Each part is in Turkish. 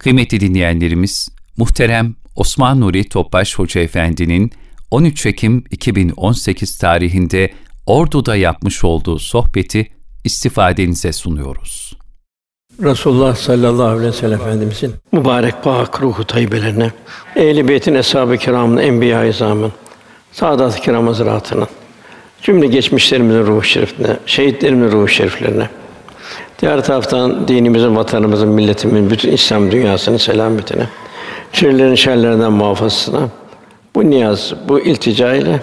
Kıymetli dinleyenlerimiz, muhterem Osman Nuri Topbaş Hoca Efendi'nin 13 Ekim 2018 tarihinde Ordu'da yapmış olduğu sohbeti istifadenize sunuyoruz. Resulullah sallallahu aleyhi ve sellem Efendimizin mübarek pak ruhu tayyibelerine, ehl-i beytin eshab-ı kiramın, enbiya-i izamın, saadat-ı kiram cümle geçmişlerimizin ruhu şerifine, şehitlerimizin ruhu şeriflerine, diğer taraftan dinimizin, vatanımızın, milletimizin, bütün İslam dünyasının selametine, şerlerin şerlerinden muhafazasına, bu niyaz, bu iltica ile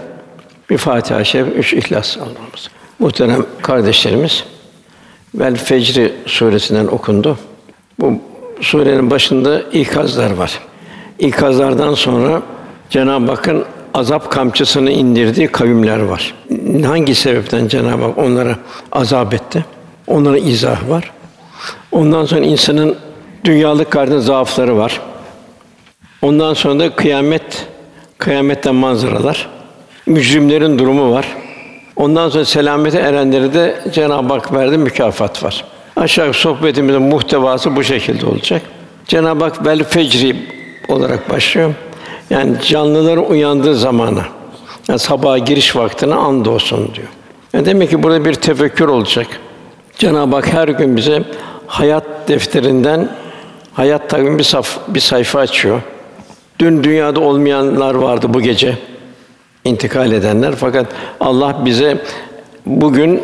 bir Fatiha-i Şerif, üç İhlas almamız. Muhterem kardeşlerimiz, Vel Fecri suresinden okundu. Bu surenin başında ikazlar var. İkazlardan sonra Cenab-ı Hakk'ın azap kamçısını indirdiği kavimler var. Hangi sebepten Cenab-ı Hak onlara azap etti? Onlara izah var. Ondan sonra insanın dünyalık karnı zaafları var. Ondan sonra da kıyamet, kıyametten manzaralar. Mücrimlerin durumu var. Ondan sonra selamete erenleri de Cenab-ı Hak verdi mükafat var. Aşağı sohbetimizin muhtevası bu şekilde olacak. Cenab-ı Hak vel fecri olarak başlıyor. Yani canlıların uyandığı zamana. Yani sabaha giriş vaktine and olsun diyor. Yani demek ki burada bir tefekkür olacak. Cenab-ı Hak her gün bize hayat defterinden hayat takvimi bir, saf, bir sayfa açıyor. Dün dünyada olmayanlar vardı bu gece intikal edenler fakat Allah bize bugün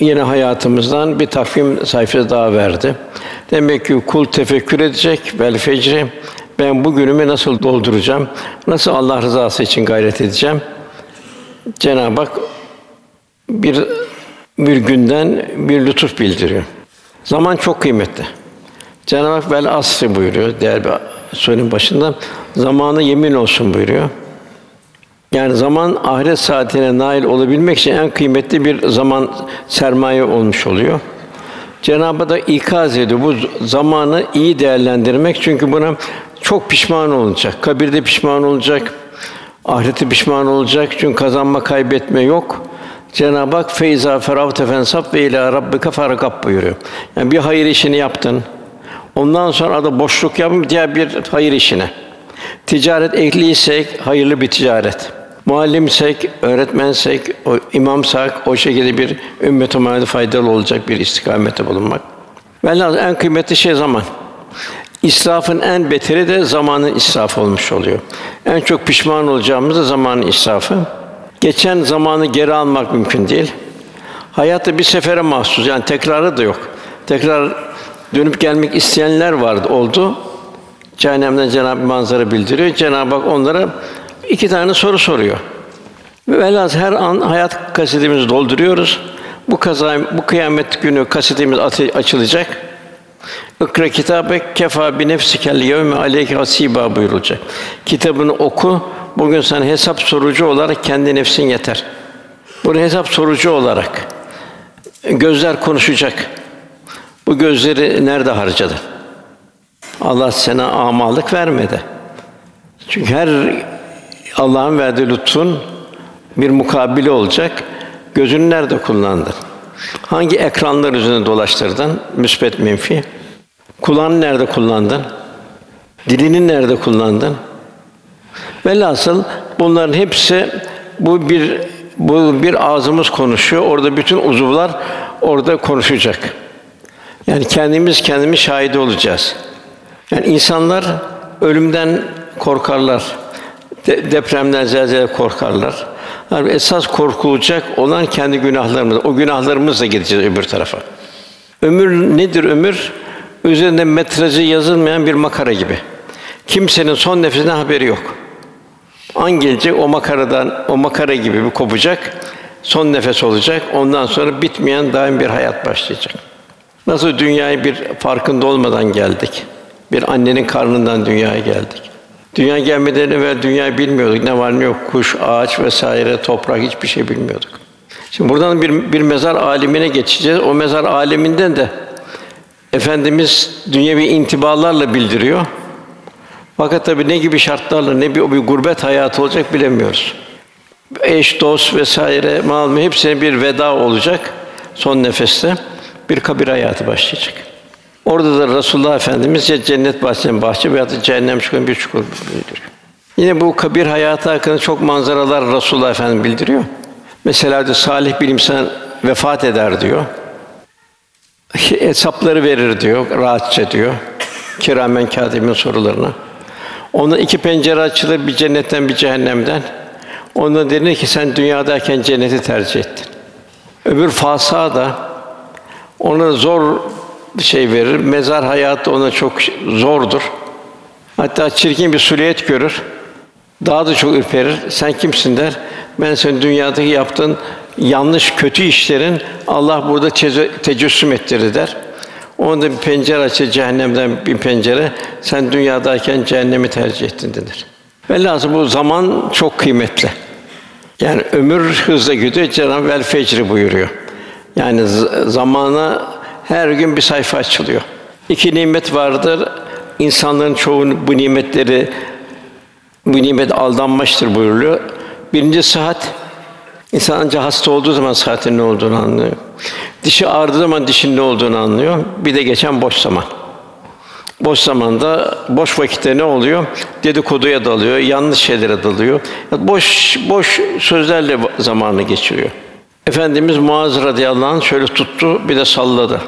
yine hayatımızdan bir takvim sayfası daha verdi. Demek ki kul tefekkür edecek vel fecri ben bugünümü nasıl dolduracağım? Nasıl Allah rızası için gayret edeceğim? Cenab-ı Hak bir bir günden bir lütuf bildiriyor. Zaman çok kıymetli. Cenab-ı Hak vel asri buyuruyor diğer bir surenin başında. Zamanı yemin olsun buyuruyor. Yani zaman ahiret saatine nail olabilmek için en kıymetli bir zaman sermaye olmuş oluyor. Cenab-ı da ikaz ediyor bu zamanı iyi değerlendirmek çünkü buna çok pişman olacak. Kabirde pişman olacak. Ahirette pişman olacak. Çünkü kazanma kaybetme yok. Cenab-ı Hak feyza feravte fensab ve ila rabbike farkab buyuruyor. Yani bir hayır işini yaptın. Ondan sonra da boşluk yapıp diğer bir hayır işine. Ticaret ehliysek hayırlı bir ticaret. Muallimsek, öğretmensek, o imamsak o şekilde bir ümmet-i faydalı olacak bir istikamette bulunmak. Velhâsıl en kıymetli şey zaman. İsrafın en beteri de zamanın israfı olmuş oluyor. En çok pişman olacağımız da zamanın israfı. Geçen zamanı geri almak mümkün değil. Hayatta bir sefere mahsus yani tekrarı da yok. Tekrar dönüp gelmek isteyenler vardı, oldu. Cehennemden Cenab-ı manzara bildiriyor. Cenab-ı Hak onlara iki tane soru soruyor. Velhâsıl her an hayat kasetimizi dolduruyoruz. Bu kaza, bu kıyamet günü kasetimiz açılacak. İkra kitabe kefa bi nefsikel yevme aleyke hasiba buyurulacak. Kitabını oku. Bugün sana hesap sorucu olarak kendi nefsin yeter. Bunu hesap sorucu olarak gözler konuşacak. Bu gözleri nerede harcadı? Allah sana amalık vermedi. Çünkü her Allah'ın verdiği lütfun bir mukabili olacak. Gözünü nerede kullandın? Hangi ekranlar üzerinde dolaştırdın? Müsbet, menfi. Kulağını nerede kullandın? Dilini nerede kullandın? Velhasıl bunların hepsi bu bir bu bir ağzımız konuşuyor. Orada bütün uzuvlar orada konuşacak. Yani kendimiz kendimiz şahidi olacağız. Yani insanlar ölümden korkarlar. De, depremden, zelzele korkarlar. Yani esas korkulacak olan kendi günahlarımız. O günahlarımızla gideceğiz öbür tarafa. Ömür nedir ömür? Üzerinde metrajı yazılmayan bir makara gibi. Kimsenin son nefesinden haberi yok. An gelecek o makaradan, o makara gibi bir kopacak, son nefes olacak. Ondan sonra bitmeyen daim bir hayat başlayacak. Nasıl dünyaya bir farkında olmadan geldik. Bir annenin karnından dünyaya geldik. Dünya gelmeden evvel dünyayı bilmiyorduk. Ne var ne yok, kuş, ağaç vesaire, toprak hiçbir şey bilmiyorduk. Şimdi buradan bir, bir mezar alemine geçeceğiz. O mezar aleminden de Efendimiz dünyevi intibalarla bildiriyor. Fakat tabii ne gibi şartlarla, ne bir, bir gurbet hayatı olacak bilemiyoruz. Eş, dost vesaire, mal mı hepsine bir veda olacak son nefeste. Bir kabir hayatı başlayacak. Orada da Resulullah Efendimiz ya cennet bahçesinin bahçe veya da cehennem çukurun bir çukur bildiriyor. Yine bu kabir hayatı hakkında çok manzaralar Resulullah Efendimiz bildiriyor. Mesela de salih bir insan vefat eder diyor. Hesapları verir diyor, rahatça diyor. Kiramen kâdibin sorularına. Ona iki pencere açılır, bir cennetten bir cehennemden. Ondan denir ki sen dünyadayken cenneti tercih ettin. Öbür fasa da ona zor şey verir. Mezar hayatı ona çok zordur. Hatta çirkin bir suliyet görür. Daha da çok ürperir. Sen kimsin der. Ben senin dünyadaki yaptığın yanlış, kötü işlerin Allah burada tecessüm ettirdi der. Onda bir pencere açı cehennemden bir pencere. Sen dünyadayken cehennemi tercih ettin denir. Velhâsıl bu zaman çok kıymetli. Yani ömür hızla gidiyor. Cenab-ı vel fecri buyuruyor. Yani zamana her gün bir sayfa açılıyor. İki nimet vardır. İnsanların çoğu bu nimetleri bu nimet aldanmıştır buyuruyor. Birinci sıhhat. İnsan ancak hasta olduğu zaman sıhhatin ne olduğunu anlıyor. Dişi ağrıdığı zaman dişin ne olduğunu anlıyor. Bir de geçen boş zaman. Boş zamanda, boş vakitte ne oluyor? Dedikoduya dalıyor, yanlış şeylere dalıyor. Boş boş sözlerle zamanı geçiriyor. Efendimiz Muaz radıyallahu anh şöyle tuttu, bir de salladı.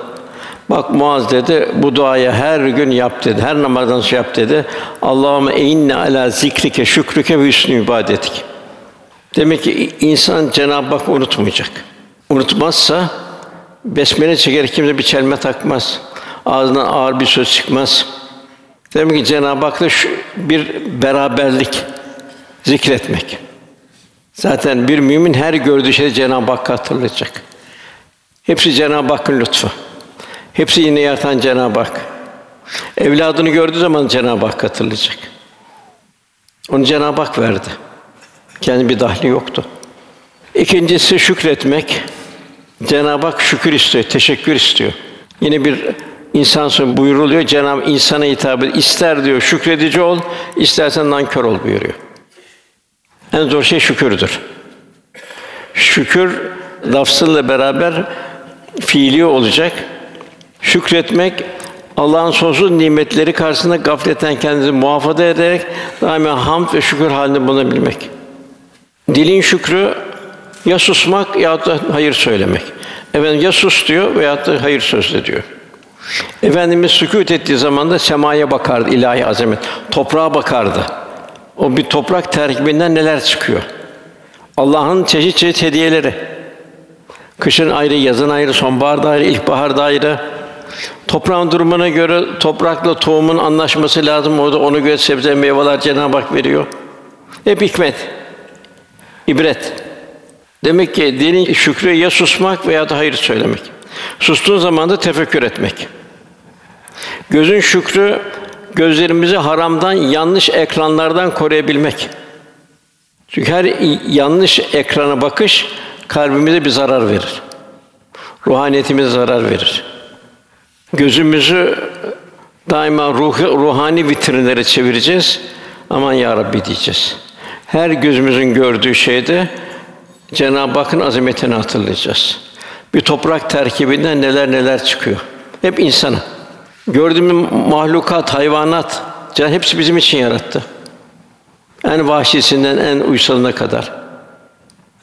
Bak Muaz dedi, bu duaya her gün yap dedi. Her namazdan sonra yap dedi. Allahümme inne ala zikrike şükrüke ve hüsnü ibadetik. Demek ki insan Cenab-ı Hak unutmayacak. Unutmazsa besmele çeker kimse bir çelme takmaz. Ağzından ağır bir söz çıkmaz. Demek ki Cenab-ı Hak'la bir beraberlik zikretmek. Zaten bir mümin her gördüğü şeyi Cenab-ı Hakk'ı hatırlayacak. Hepsi Cenab-ı Hakk'ın lütfu. Hepsi yine yaratan Cenab-ı Hak. Evladını gördüğü zaman Cenab-ı Hak hatırlayacak. Onu Cenab-ı Hak verdi. Kendi bir dahli yoktu. İkincisi şükretmek. Cenab-ı Hak şükür istiyor, teşekkür istiyor. Yine bir insan sonra buyuruluyor. Cenab-ı insana hitap ediyor. İster diyor şükredici ol, istersen nankör ol buyuruyor. En zor şey şükürdür. Şükür lafzıyla beraber fiili olacak. Şükretmek Allah'ın sonsuz nimetleri karşısında gafletten kendinizi muhafaza ederek daima hamd ve şükür halinde bulunabilmek. Dilin şükrü ya susmak ya da hayır söylemek. Efendim ya sus diyor veya da hayır sözle diyor. Efendimiz sükût ettiği zaman da semaya bakardı ilahi azamet. Toprağa bakardı. O bir toprak terkibinden neler çıkıyor? Allah'ın çeşit çeşit hediyeleri. Kışın ayrı, yazın ayrı, sonbaharda ayrı, ilkbaharda ayrı. Toprağın durumuna göre toprakla tohumun anlaşması lazım. Orada ona göre sebze meyveler Cenab-ı Hak veriyor. Hep hikmet, ibret. Demek ki dinin şükrü ya susmak veya da hayır söylemek. Sustuğun zaman da tefekkür etmek. Gözün şükrü gözlerimizi haramdan, yanlış ekranlardan koruyabilmek. Çünkü her yanlış ekrana bakış kalbimize bir zarar verir. Ruhaniyetimize zarar verir. Gözümüzü daima ruh, ruhani vitrinlere çevireceğiz. Aman ya Rabbi diyeceğiz. Her gözümüzün gördüğü şeyde Cenab-ı Hakk'ın azametini hatırlayacağız. Bir toprak terkibinden neler neler çıkıyor. Hep insana. Gördüğümüz mahlukat, hayvanat, Cenab hepsi bizim için yarattı. En vahşisinden en uysalına kadar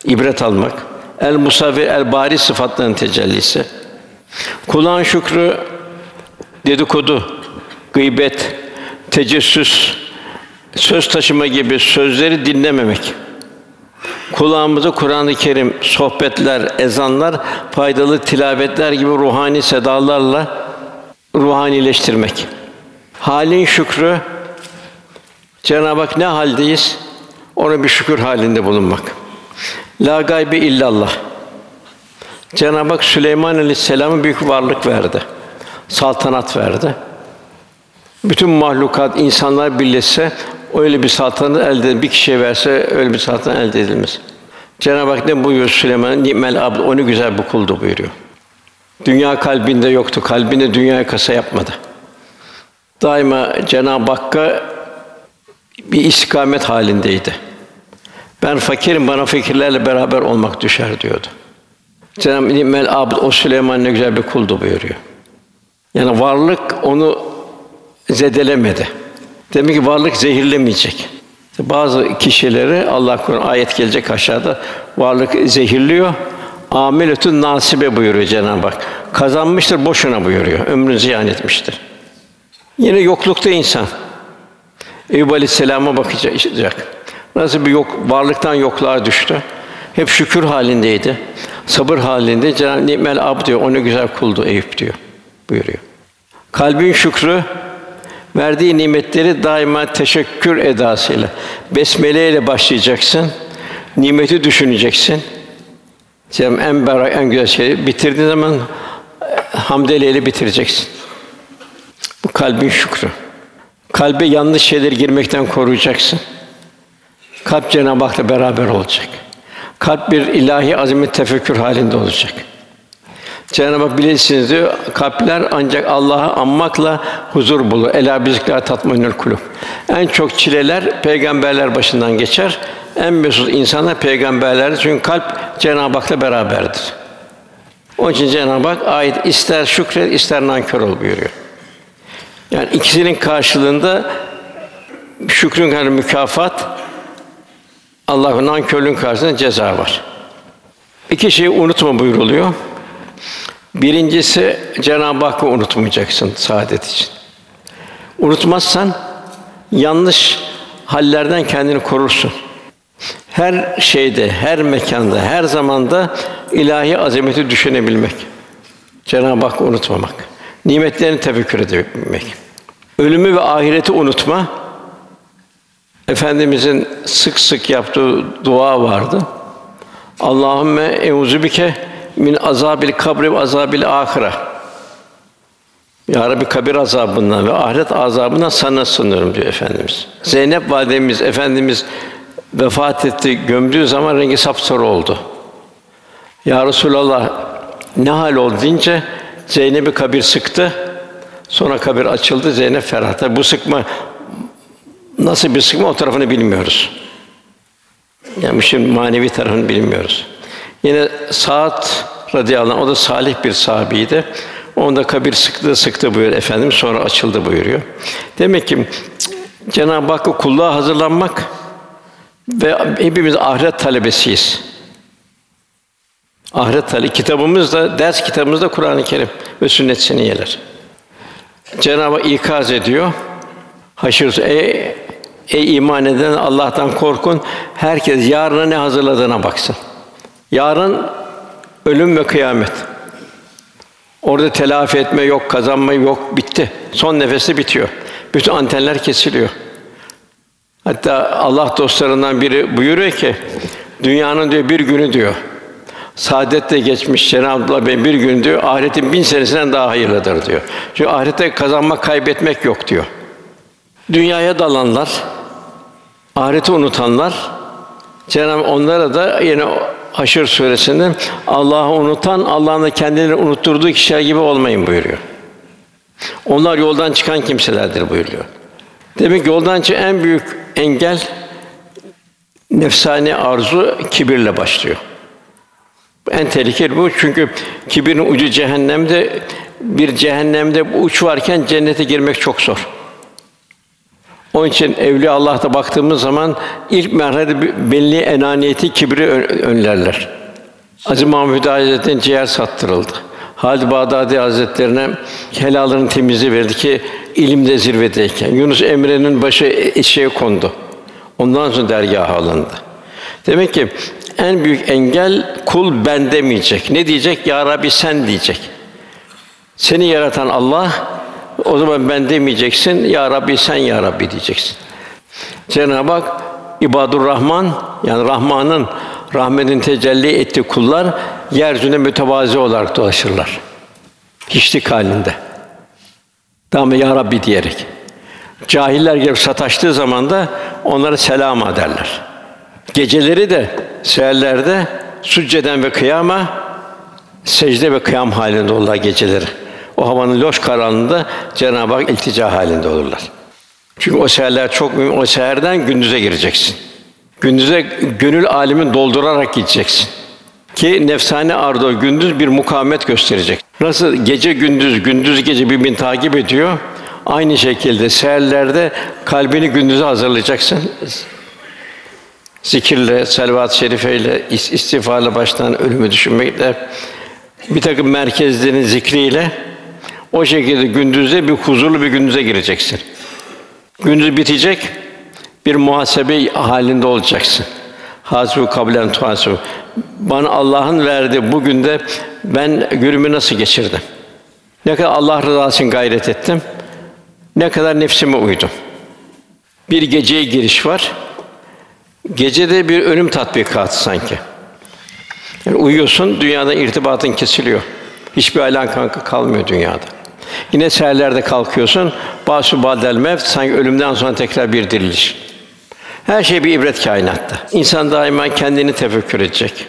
ibret almak. El musavvir, el bari sıfatlarının tecellisi. Kulağın şükrü dedikodu, gıybet, tecessüs, söz taşıma gibi sözleri dinlememek. Kulağımıza Kur'an-ı Kerim, sohbetler, ezanlar, faydalı tilavetler gibi ruhani sedalarla ruhanileştirmek. Halin şükrü Cenab-ı Hak ne haldeyiz? Ona bir şükür halinde bulunmak. La gaybe illallah. Cenab-ı Hak Süleyman Aleyhisselam'a büyük varlık verdi. Saltanat verdi. Bütün mahlukat, insanlar birleşse öyle bir saltanat elde bir kişiye verse öyle bir saltanat elde edilmez. Cenab-ı Hak ne buyuruyor Süleyman? Nimel abd, onu güzel bu kuldu buyuruyor. Dünya kalbinde yoktu. Kalbinde dünya kasa yapmadı. Daima Cenab-ı Hakk'a bir istikamet halindeydi. Ben fakirim, bana fakirlerle beraber olmak düşer diyordu. Cenab-ı Nimel abd, o Süleyman ne güzel bir kuldu buyuruyor. Yani varlık onu zedelemedi. Demek ki varlık zehirlemeyecek. Bazı kişileri Allah korusun ayet gelecek aşağıda varlık zehirliyor. Ameletün nasibe buyuruyor Cenab-ı Hak. Kazanmıştır boşuna buyuruyor. Ömrünü ziyan etmiştir. Yine yoklukta insan. Eyüp Aleyhisselam'a bakacak. Nasıl bir yok varlıktan yokluğa düştü. Hep şükür halindeydi. Sabır halinde Cenab-ı Nimel ab diyor. O ne güzel kuldu Eyüp diyor. Buyuruyor. Kalbin şükrü verdiği nimetleri daima teşekkür edasıyla besmele ile başlayacaksın. Nimeti düşüneceksin. Cem en berrak, en güzel şey bitirdiğin zaman hamdele ile bitireceksin. Bu kalbin şükrü. Kalbe yanlış şeyler girmekten koruyacaksın. Kalp Cenab-ı Hak'la beraber olacak. Kalp bir ilahi azamet tefekkür halinde olacak. Cenab-ı Hak bilirsiniz diyor, kalpler ancak Allah'ı anmakla huzur bulur. Ela bizikler tatmainül kulub. En çok çileler peygamberler başından geçer. En mesut insanlar peygamberlerdir. Çünkü kalp Cenab-ı Hak'la beraberdir. Onun için Cenab-ı Hak ayet ister şükret, ister nankör ol buyuruyor. Yani ikisinin karşılığında şükrün kadar mükafat, Allah'ın nankörlüğün karşısında ceza var. İki şeyi unutma buyuruluyor. Birincisi Cenab-ı Hakk'ı unutmayacaksın saadet için. Unutmazsan yanlış hallerden kendini korursun. Her şeyde, her mekanda, her zamanda ilahi azameti düşünebilmek. Cenab-ı Hakk'ı unutmamak. Nimetlerini tefekkür edebilmek. Ölümü ve ahireti unutma. Efendimizin sık sık yaptığı dua vardı. Allahümme euzubike min azabil kabri ve azabil ahire. Ya Rabbi kabir azabından ve ahiret azabından sana sığınıyorum diyor efendimiz. Zeynep validemiz efendimiz vefat etti, gömdüğü zaman rengi sapsarı oldu. Ya Resulallah ne hal oldu deyince Zeynep'i kabir sıktı. Sonra kabir açıldı, Zeynep ferah. bu sıkma nasıl bir sıkma o tarafını bilmiyoruz. Yani şimdi manevi tarafını bilmiyoruz. Yine Saat radıyallahu anh, o da salih bir sahabiydi. Onda kabir sıktı sıktı buyuruyor efendim sonra açıldı buyuruyor. Demek ki Cenab-ı Hakk'a kulluğa hazırlanmak ve hepimiz ahiret talebesiyiz. Ahiret tale kitabımız da ders kitabımız da Kur'an-ı Kerim ve sünnet seniyeler. Cenab-ı Hak ikaz ediyor. Haşr ey, ey iman eden Allah'tan korkun. Herkes yarına ne hazırladığına baksın. Yarın ölüm ve kıyamet. Orada telafi etme yok, kazanma yok, bitti. Son nefeste bitiyor. Bütün antenler kesiliyor. Hatta Allah dostlarından biri buyuruyor ki dünyanın diyor bir günü diyor. Saadetle geçmiş Cenab-ı Allah bir gün diyor ahiretin bin senesinden daha hayırlıdır diyor. Çünkü ahirette kazanmak, kaybetmek yok diyor. Dünyaya dalanlar, ahireti unutanlar Cenab-ı onlara da yine Haşr suresinde Allah'ı unutan Allah'ın da kendilerini unutturduğu kişiler gibi olmayın buyuruyor. Onlar yoldan çıkan kimselerdir buyuruyor. Demek ki yoldan çıkan en büyük engel nefsani arzu kibirle başlıyor. En tehlikeli bu çünkü kibirin ucu cehennemde bir cehennemde uç varken cennete girmek çok zor. Onun için evliya Allah'ta baktığımız zaman ilk merhale belli enaniyeti, kibri önlerler. Aziz Mahmud Hazretleri'nin ciğer sattırıldı. Halid Bağdadi Hazretlerine helalının temizliği verdi ki ilimde zirvedeyken. Yunus Emre'nin başı eşeğe kondu. Ondan sonra dergaha alındı. Demek ki en büyük engel kul ben demeyecek. Ne diyecek? Ya Rabbi sen diyecek. Seni yaratan Allah o zaman ben demeyeceksin. Ya Rabbi sen ya Rabbi diyeceksin. Cenab-ı Hak İbadur Rahman yani Rahman'ın rahmetin tecelli ettiği kullar yeryüzünde mütevazi olarak dolaşırlar. Hiçlik halinde. Tamam ya Rabbi diyerek. Cahiller gelip sataştığı zaman da onlara selam ederler. Geceleri de seherlerde succeden ve kıyama secde ve kıyam halinde olurlar geceleri. O havanın loş karanlığında Cenab-ı Hak iltica halinde olurlar. Çünkü o seherler çok mühim. O seherden gündüze gireceksin. Gündüze gönül alimin doldurarak gideceksin. Ki nefsane ardo gündüz bir mukavemet gösterecek. Nasıl gece gündüz, gündüz gece birbirini takip ediyor. Aynı şekilde seherlerde kalbini gündüze hazırlayacaksın. Zikirle, selvat-ı şerifeyle, istiğfarla baştan ölümü düşünmekle, bir takım merkezlerin zikriyle o şekilde gündüzde bir huzurlu bir gündüze gireceksin. Gündüz bitecek, bir muhasebe halinde olacaksın. Hasibu kablen tuhasibu. Bana Allah'ın verdiği bugün de ben günümü nasıl geçirdim? Ne kadar Allah rızası için gayret ettim? Ne kadar nefsime uydum? Bir geceye giriş var. Gecede bir ölüm tatbikatı sanki. Yani uyuyorsun, dünyada irtibatın kesiliyor. Hiçbir alakan kalmıyor dünyada. Yine seherlerde kalkıyorsun, basu badel mevt sanki ölümden sonra tekrar bir diriliş. Her şey bir ibret kainatta. İnsan daima kendini tefekkür edecek.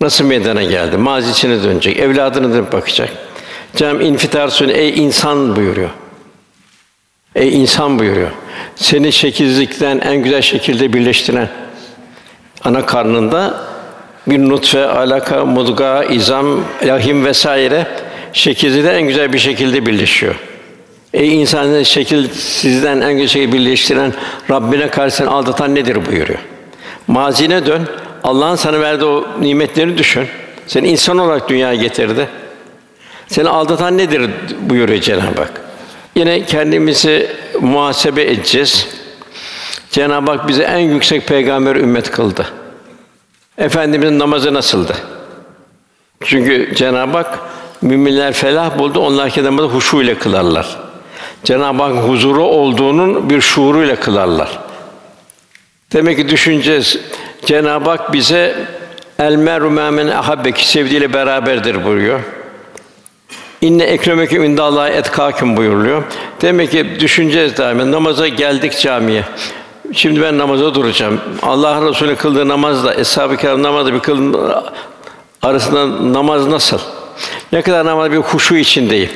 Nasıl meydana geldi? Mazisine dönecek, evladına dönüp bakacak. Cem infitar sunu ey insan buyuruyor. Ey insan buyuruyor. Seni şekilsizlikten en güzel şekilde birleştiren ana karnında bir nutfe, alaka, mudga, izam, lahim vesaire şekilde en güzel bir şekilde birleşiyor. Ey insanı şekil sizden en güzel şekilde birleştiren Rabbine karşı seni aldatan nedir buyuruyor. Mazine dön. Allah'ın sana verdiği o nimetleri düşün. Seni insan olarak dünyaya getirdi. Seni aldatan nedir buyuruyor Cenab-ı Hak. Yine kendimizi muhasebe edeceğiz. Cenab-ı Hak bize en yüksek peygamber ümmet kıldı. Efendimizin namazı nasıldı? Çünkü Cenab-ı Hak müminler felah buldu. Onlar ki namazı huşu ile kılarlar. Cenab-ı Hak huzuru olduğunun bir şuuruyla kılarlar. Demek ki düşüneceğiz. Cenab-ı Hak bize el meru men ahabbeki sevdiğiyle beraberdir buyuruyor. İnne ekremeküm indallahi etkâküm buyuruluyor. Demek ki düşüneceğiz daima. Namaza geldik camiye. Şimdi ben namaza duracağım. Allah Resulü kıldığı namazla eshab-ı kiram namazı bir kılın arasında namaz nasıl? Ne kadar namaz bir huşu içindeyim.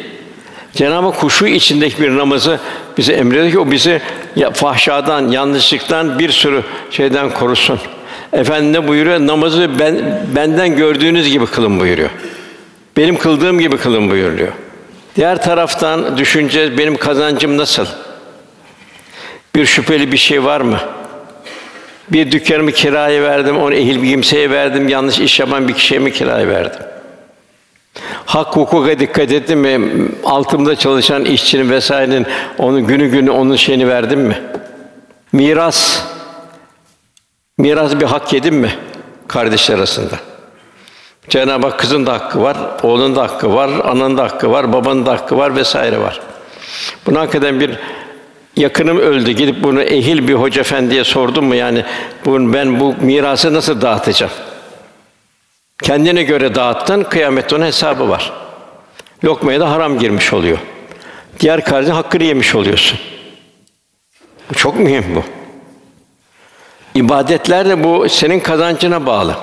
Cenab-ı Hak huşu içindeki bir namazı bize emrediyor ki o bizi ya, fahşadan, yanlışlıktan bir sürü şeyden korusun. Efendim ne buyuruyor? Namazı ben benden gördüğünüz gibi kılın buyuruyor. Benim kıldığım gibi kılın buyuruyor. Diğer taraftan düşüneceğiz benim kazancım nasıl? Bir şüpheli bir şey var mı? Bir dükkanımı kiraya verdim, onu ehil bir kimseye verdim, yanlış iş yapan bir kişiye mi kiraya verdim? Hak hukuka dikkat ettim mi? Altımda çalışan işçinin vesairenin onu günü günü onun şeyini verdim mi? Miras miras bir hak yedim mi kardeşler arasında? Cenab-ı Hak kızın da hakkı var, oğlun da hakkı var, ananın da hakkı var, babanın da hakkı var vesaire var. Bunu hakikaten bir yakınım öldü. Gidip bunu ehil bir hoca efendiye sordum mu yani bunu ben bu mirası nasıl dağıtacağım? Kendine göre dağıttın, kıyamette onun hesabı var. Lokmaya da haram girmiş oluyor. Diğer kardeşin hakkını yemiş oluyorsun. Çok mühim bu. İbadetler de bu senin kazancına bağlı.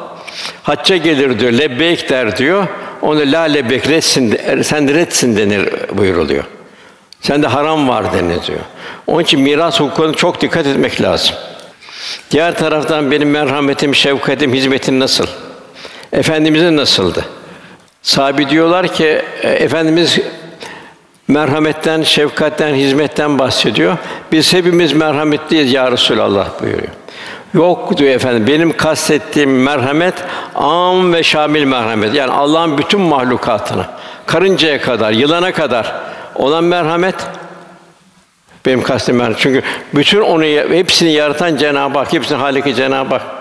Hacca gelir diyor, lebbeyk der diyor. Onu la lebbeyk retsin, sen de retsin denir buyuruluyor. Sen de haram var denir diyor. Onun için miras hukukuna çok dikkat etmek lazım. Diğer taraftan benim merhametim, şefkatim, hizmetim nasıl? Efendimizin nasıldı? Sahabi diyorlar ki e, efendimiz merhametten, şefkatten, hizmetten bahsediyor. Biz hepimiz merhametliyiz ya Resulallah buyuruyor. Yok diyor efendim. Benim kastettiğim merhamet am ve şamil merhamet. Yani Allah'ın bütün mahlukatına, karıncaya kadar, yılana kadar olan merhamet benim kastem merhamet. Çünkü bütün onu hepsini yaratan Cenab-ı Hak, hepsini Haliki Cenab-ı Hak.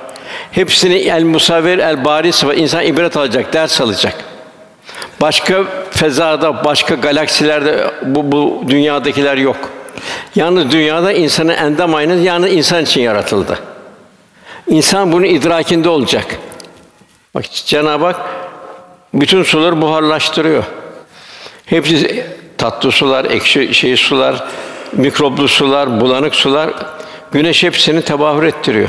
Hepsini el musavver el baris ve insan ibret alacak, ders alacak. Başka fezada, başka galaksilerde bu, bu dünyadakiler yok. Yalnız dünyada insanın endam aynı yalnız insan için yaratıldı. İnsan bunun idrakinde olacak. Bak Cenab-ı Hak bütün suları buharlaştırıyor. Hepsi tatlı sular, ekşi şey sular, mikroplu sular, bulanık sular güneş hepsini tebahür ettiriyor.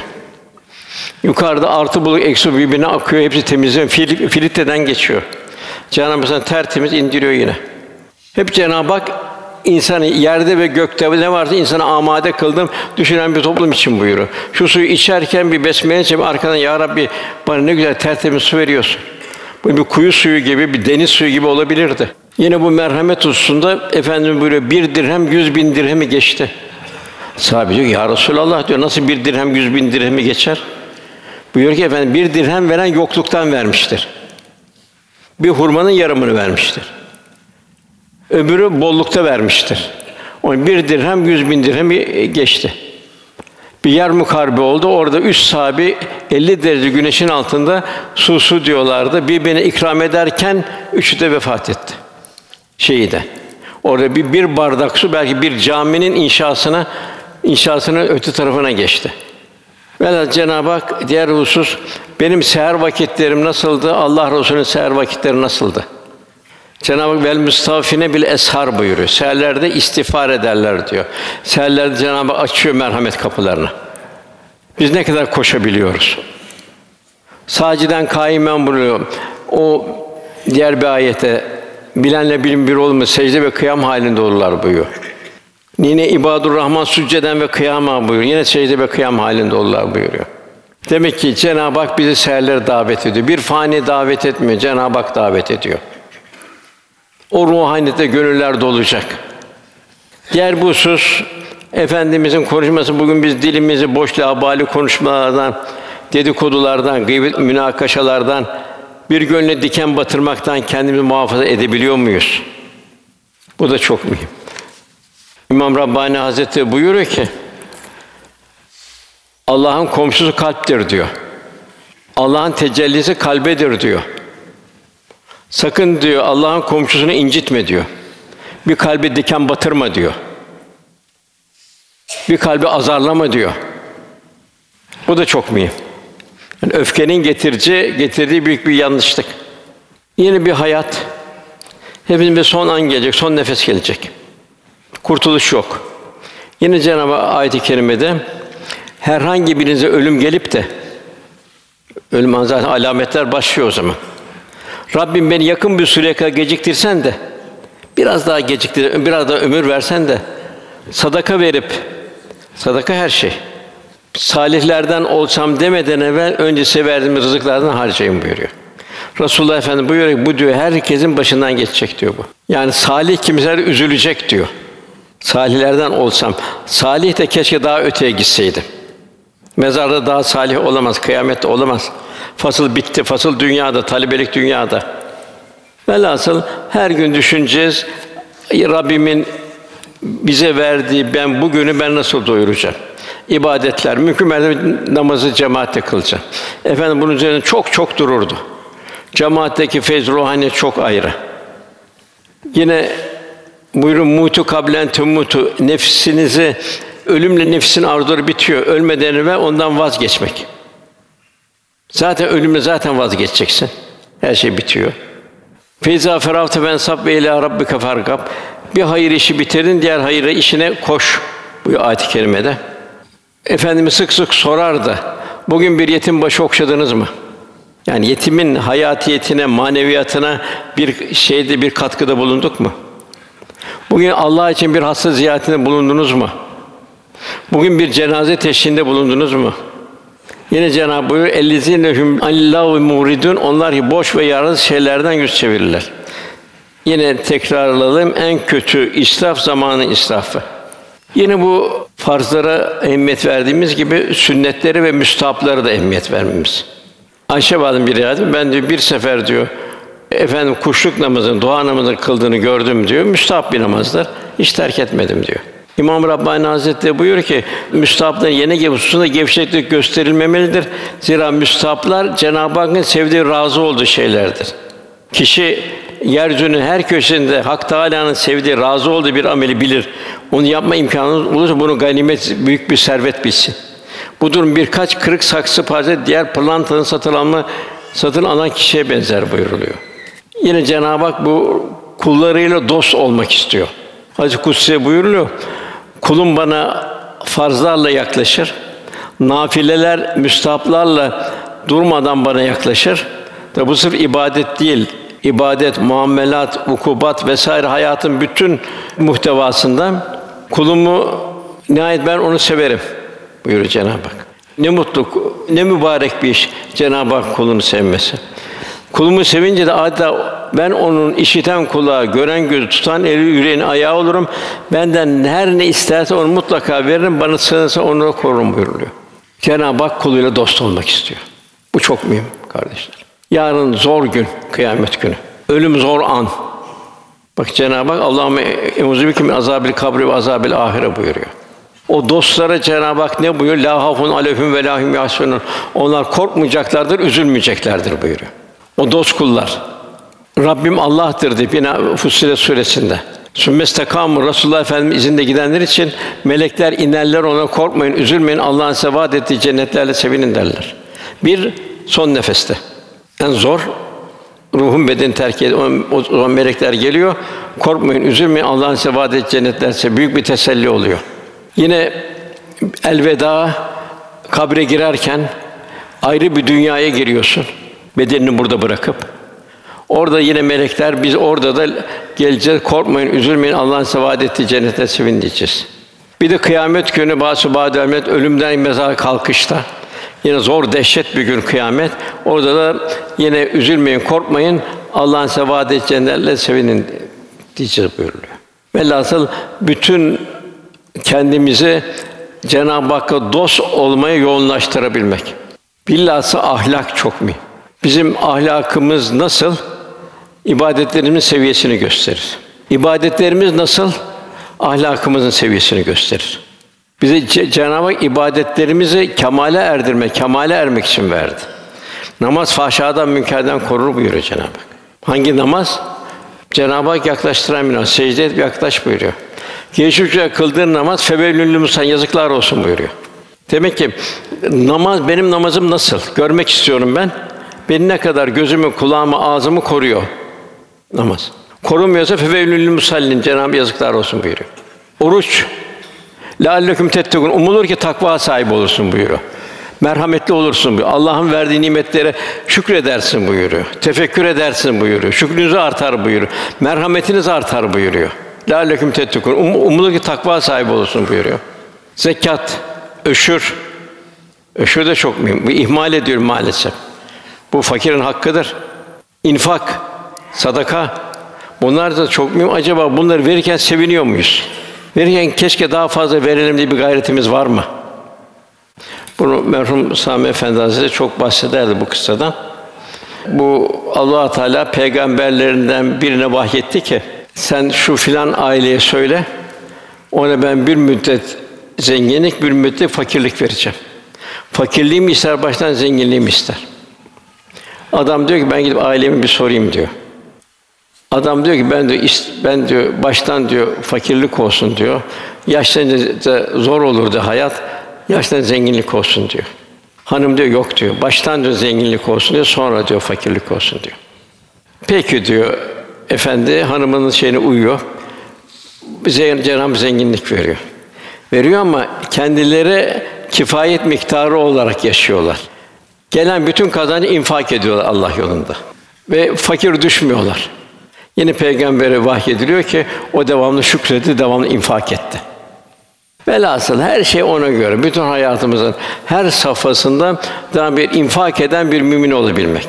Yukarıda artı bulut eksi birbirine akıyor, hepsi temizleniyor, fil, filtreden geçiyor. Cenab-ı Hak tertemiz indiriyor yine. Hep Cenab-ı Hak insanı yerde ve gökte ne varsa insanı amade kıldım düşünen bir toplum için buyuruyor. Şu suyu içerken bir besmele çekip arkadan ya Rabbi bana ne güzel tertemiz su veriyorsun. Bu bir kuyu suyu gibi, bir deniz suyu gibi olabilirdi. Yine bu merhamet hususunda Efendimiz buyuruyor, bir dirhem yüz bin dirhemi geçti. Sahabe diyor ya Resulallah diyor nasıl bir dirhem yüz bin dirhemi geçer? Buyuruyor ki efendim bir dirhem veren yokluktan vermiştir. Bir hurmanın yarımını vermiştir. Öbürü bollukta vermiştir. Onun bir dirhem yüz bin dirhemi geçti. Bir yer mukarebe oldu. Orada üç sahabi 50 derece güneşin altında su su diyorlardı. Birbirine ikram ederken üçü de vefat etti. Şeyde. Orada bir, bir bardak su belki bir caminin inşasına inşasının öte tarafına geçti. Velhâsıl Cenab-ı Hak diğer husus benim seher vakitlerim nasıldı? Allah Resulü'nün seher vakitleri nasıldı? Cenab-ı Hak vel müstafine bil eshar buyuruyor. Seherlerde istiğfar ederler diyor. Seherlerde Cenab-ı Hak açıyor merhamet kapılarını. Biz ne kadar koşabiliyoruz? Saciden kaimen buyuruyor. O diğer bir ayete bilenle bilim bir olma secde ve kıyam halinde olurlar buyuruyor. Yine ibadur Rahman sücceden ve kıyama buyuruyor. Yine secde ve kıyam halinde olurlar buyuruyor. Demek ki Cenab-ı Hak bizi seherlere davet ediyor. Bir fani davet etmiyor, Cenab-ı Hak davet ediyor. O ruhaniyette gönüller dolacak. Diğer bu husus Efendimizin konuşması bugün biz dilimizi boş labali konuşmalardan, dedikodulardan, gıybet münakaşalardan, bir gönle diken batırmaktan kendimizi muhafaza edebiliyor muyuz? Bu da çok mühim. İmam Rabbani Hazretleri buyuruyor ki Allah'ın komşusu kalptir diyor. Allah'ın tecellisi kalbedir diyor. Sakın diyor Allah'ın komşusunu incitme diyor. Bir kalbe diken batırma diyor. Bir kalbi azarlama diyor. Bu da çok mühim. Yani öfkenin getirici getirdiği büyük bir yanlışlık. Yeni bir hayat. Hepimizin bir son an gelecek, son nefes gelecek. Kurtuluş yok. Yine Cenab-ı ayet-i kerimede herhangi birinize ölüm gelip de ölüm zaten alametler başlıyor o zaman. Rabbim beni yakın bir süreye kadar geciktirsen de biraz daha geciktir, biraz daha ömür versen de sadaka verip sadaka her şey. Salihlerden olsam demeden evvel önce size verdiğim rızıklardan harcayın buyuruyor. Resulullah Efendimiz buyuruyor bu diyor herkesin başından geçecek diyor bu. Yani salih kimseler üzülecek diyor. Salihlerden olsam, salih de keşke daha öteye gitseydim. Mezarda daha salih olamaz, kıyamette olamaz. Fasıl bitti, fasıl dünyada, talebelik dünyada. Velhasıl her gün düşüneceğiz. Rabbimin bize verdiği ben bugünü ben nasıl doyuracağım? İbadetler, mümkün mertebe namazı cemaatle kılacağım. Efendim bunun üzerine çok çok dururdu. Cemaatteki feyz ruhani çok ayrı. Yine buyurun mutu kablen tumutu nefsinizi ölümle nefsin arzuları bitiyor. Ölmeden evvel ondan vazgeçmek. Zaten ölümle zaten vazgeçeceksin. Her şey bitiyor. Feyza ferahte ben sab ve ila rabbike farkab. Bir hayır işi bitirdin, diğer hayır işine koş. Bu ayet-i kerimede. Efendimiz sık sık sorardı. Bugün bir yetim başı okşadınız mı? Yani yetimin hayatiyetine, maneviyatına bir şeyde bir katkıda bulunduk mu? Bugün Allah için bir hasta ziyaretinde bulundunuz mu? Bugün bir cenaze teşhinde bulundunuz mu? Yine Cenab-ı buyuruyor, "Ellezinehum Allahu muridun." Onlar ki boş ve yararsız şeylerden yüz çevirirler. Yine tekrarlayalım, en kötü israf zamanı israfı. Yine bu farzlara ehemmiyet verdiğimiz gibi sünnetleri ve müstahapları da ehemmiyet vermemiz. Ayşe validem bir rivayet, ben diyor bir sefer diyor efendim kuşluk namazını, dua namazını kıldığını gördüm diyor. Müstahap bir namazdır. Hiç terk etmedim diyor. İmam Rabbani Hazretleri buyuruyor ki müstahapların yeni gibi hususunda gevşeklik gösterilmemelidir. Zira müstahaplar Cenab-ı Hakk'ın sevdiği, razı olduğu şeylerdir. Kişi yeryüzünün her köşesinde Hak Teâlâ'nın sevdiği, razı olduğu bir ameli bilir. Onu yapma imkanı olursa bunu ganimet büyük bir servet bilsin. Bu durum birkaç kırık saksı parça diğer pırlantanın satın alma satın alan kişiye benzer buyuruluyor. Yine Cenab-ı Hak bu kullarıyla dost olmak istiyor. Hacı Kutsi buyuruluyor. Kulum bana farzlarla yaklaşır. Nafileler, müstahaplarla durmadan bana yaklaşır. Tabi bu sırf ibadet değil. İbadet, muamelat, ukubat vesaire hayatın bütün muhtevasından kulumu nihayet ben onu severim buyuruyor Cenab-ı Hak. Ne mutlu, ne mübarek bir iş Cenab-ı Hak kulunu sevmesi. Kulumu sevince de adeta ben onun işiten kulağı, gören gözü, tutan eli, yüreğin ayağı olurum. Benden her ne isterse onu mutlaka veririm. Bana sığınırsa onu korurum buyuruyor. Cenab-ı Hak kuluyla dost olmak istiyor. Bu çok mühim kardeşler. Yarın zor gün, kıyamet günü. Ölüm zor an. Bak Cenab-ı Hak Allahümme emuzu azabil kabri ve azabil ahire buyuruyor. O dostlara Cenab-ı Hak ne buyuruyor? La hafun aleyhim ve lahum yahsunun. Onlar korkmayacaklardır, üzülmeyeceklerdir buyuruyor. O dost kullar. Rabbim Allah'tır diye yine Fussilet suresinde. Sümmestekamu Resulullah Efendimiz izinde gidenler için melekler inerler ona korkmayın, üzülmeyin. Allah'ın size vaad ettiği cennetlerle sevinin derler. Bir son nefeste. En zor ruhun beden terk ediyor. O zaman melekler geliyor. Korkmayın, üzülmeyin. Allah'ın size vaad ettiği cennetler büyük bir teselli oluyor. Yine elveda kabre girerken ayrı bir dünyaya giriyorsun. Bedenini burada bırakıp orada yine melekler biz orada da geleceğiz. Korkmayın, üzülmeyin. Allah'ın size ettiği cennete sevin. Bir de kıyamet günü bazı bademlet ölümden mezar kalkışta yine zor dehşet bir gün kıyamet. Orada da yine üzülmeyin, korkmayın. Allah'ın size vaad ettiği cennetle sevinin diyeceğiz buyuruluyor. Velhasıl bütün kendimizi Cenab-ı Hakk'a dost olmaya yoğunlaştırabilmek. Bilhassa ahlak çok mühim. Bizim ahlakımız nasıl? İbadetlerimizin seviyesini gösterir. İbadetlerimiz nasıl? Ahlakımızın seviyesini gösterir. Bize Cenab-ı Hak ibadetlerimizi kemale erdirmek, kemale ermek için verdi. Namaz fahşadan, münkerden korur buyuruyor Cenab-ı Hak. Hangi namaz? Cenab-ı Hak yaklaştıran bir namaz. Secde et, yaklaş buyuruyor. Gençlikçe kıldığın namaz febevlüllü musan yazıklar olsun buyuruyor. Demek ki namaz benim namazım nasıl? Görmek istiyorum ben. Beni ne kadar gözümü, kulağımı, ağzımı koruyor. Namaz. Korumuyorsa fevelül musallin Cenab-ı yazıklar olsun buyuruyor. Oruç Lealleküm tettekun. Umulur ki takva sahibi olursun buyuruyor. Merhametli olursun buyuruyor. Allah'ın verdiği nimetlere şükredersin buyuruyor. Tefekkür edersin buyuruyor. Şükrünüz artar buyuruyor. Merhametiniz artar buyuruyor. Lealleküm tettekun. Um, umulur ki takva sahibi olursun buyuruyor. Zekat, öşür. Öşür de çok mühim. Bu ihmal ediyorum maalesef. Bu fakirin hakkıdır. İnfak, sadaka bunlar da çok mühim. Acaba bunları verirken seviniyor muyuz? Verirken keşke daha fazla verelim diye bir gayretimiz var mı? Bunu merhum Sami Efendi Hazretleri çok bahsederdi bu kıssadan. Bu Allah Teala peygamberlerinden birine vahyetti ki sen şu filan aileye söyle. Ona ben bir müddet zenginlik, bir müddet fakirlik vereceğim. Fakirliğimi ister baştan zenginliğimi ister. Adam diyor ki ben gidip ailemi bir sorayım diyor. Adam diyor ki ben diyor ben diyor baştan diyor fakirlik olsun diyor. Yaşlanınca zor olurdu hayat. Yaşlanınca zenginlik olsun diyor. Hanım diyor yok diyor. Baştan diyor zenginlik olsun diyor. Sonra diyor fakirlik olsun diyor. Peki diyor efendi hanımının şeyine uyuyor. Cenab-ı zenginlik veriyor. Veriyor ama kendileri kifayet miktarı olarak yaşıyorlar. Gelen bütün kazancı infak ediyorlar Allah yolunda. Ve fakir düşmüyorlar. Yine peygambere vahyediliyor ki o devamlı şükredi, devamlı infak etti. Velhasıl her şey ona göre. Bütün hayatımızın her safhasında daha bir infak eden bir mümin olabilmek.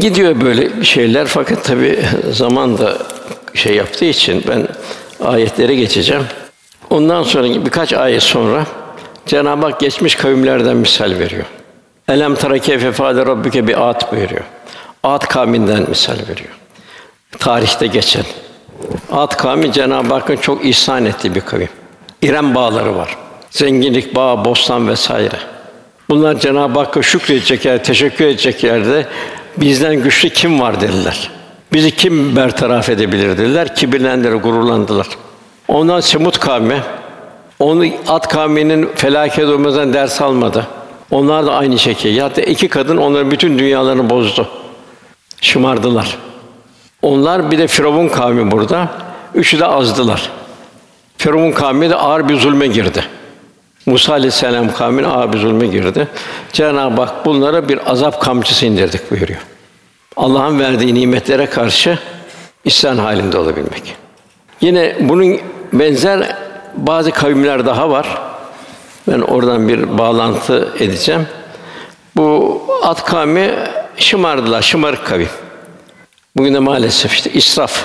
Gidiyor böyle şeyler fakat tabi zaman da şey yaptığı için ben ayetlere geçeceğim. Ondan sonra birkaç ayet sonra Cenab-ı Hak geçmiş kavimlerden misal veriyor. Elem tara keyfe fâle rabbuke bi at buyuruyor. At kavminden misal veriyor. Tarihte geçen. At kavmi Cenab-ı Hakk'ın çok ihsan ettiği bir kavim. İrem bağları var. Zenginlik bağı, bostan vesaire. Bunlar Cenab-ı Hakk'a şükredecek yer, teşekkür edecek yerde bizden güçlü kim var dediler. Bizi kim bertaraf edebilir dediler. Kibirlendiler, gururlandılar. Ondan Semut kavmi, onu at kavminin felaket olmadan ders almadı. Onlar da aynı şekilde. Hatta iki kadın onların bütün dünyalarını bozdu. Şımardılar. Onlar bir de Firavun kavmi burada. Üçü de azdılar. Firavun kavmi de ağır bir zulme girdi. Musa aleyhisselam kavmine ağır bir zulme girdi. Cenab-ı Hak bunlara bir azap kamçısı indirdik buyuruyor. Allah'ın verdiği nimetlere karşı isyan halinde olabilmek. Yine bunun benzer bazı kavimler daha var. Ben oradan bir bağlantı edeceğim. Bu At kavmi şımardılar, şımarık kavim. Bugün de maalesef işte israf,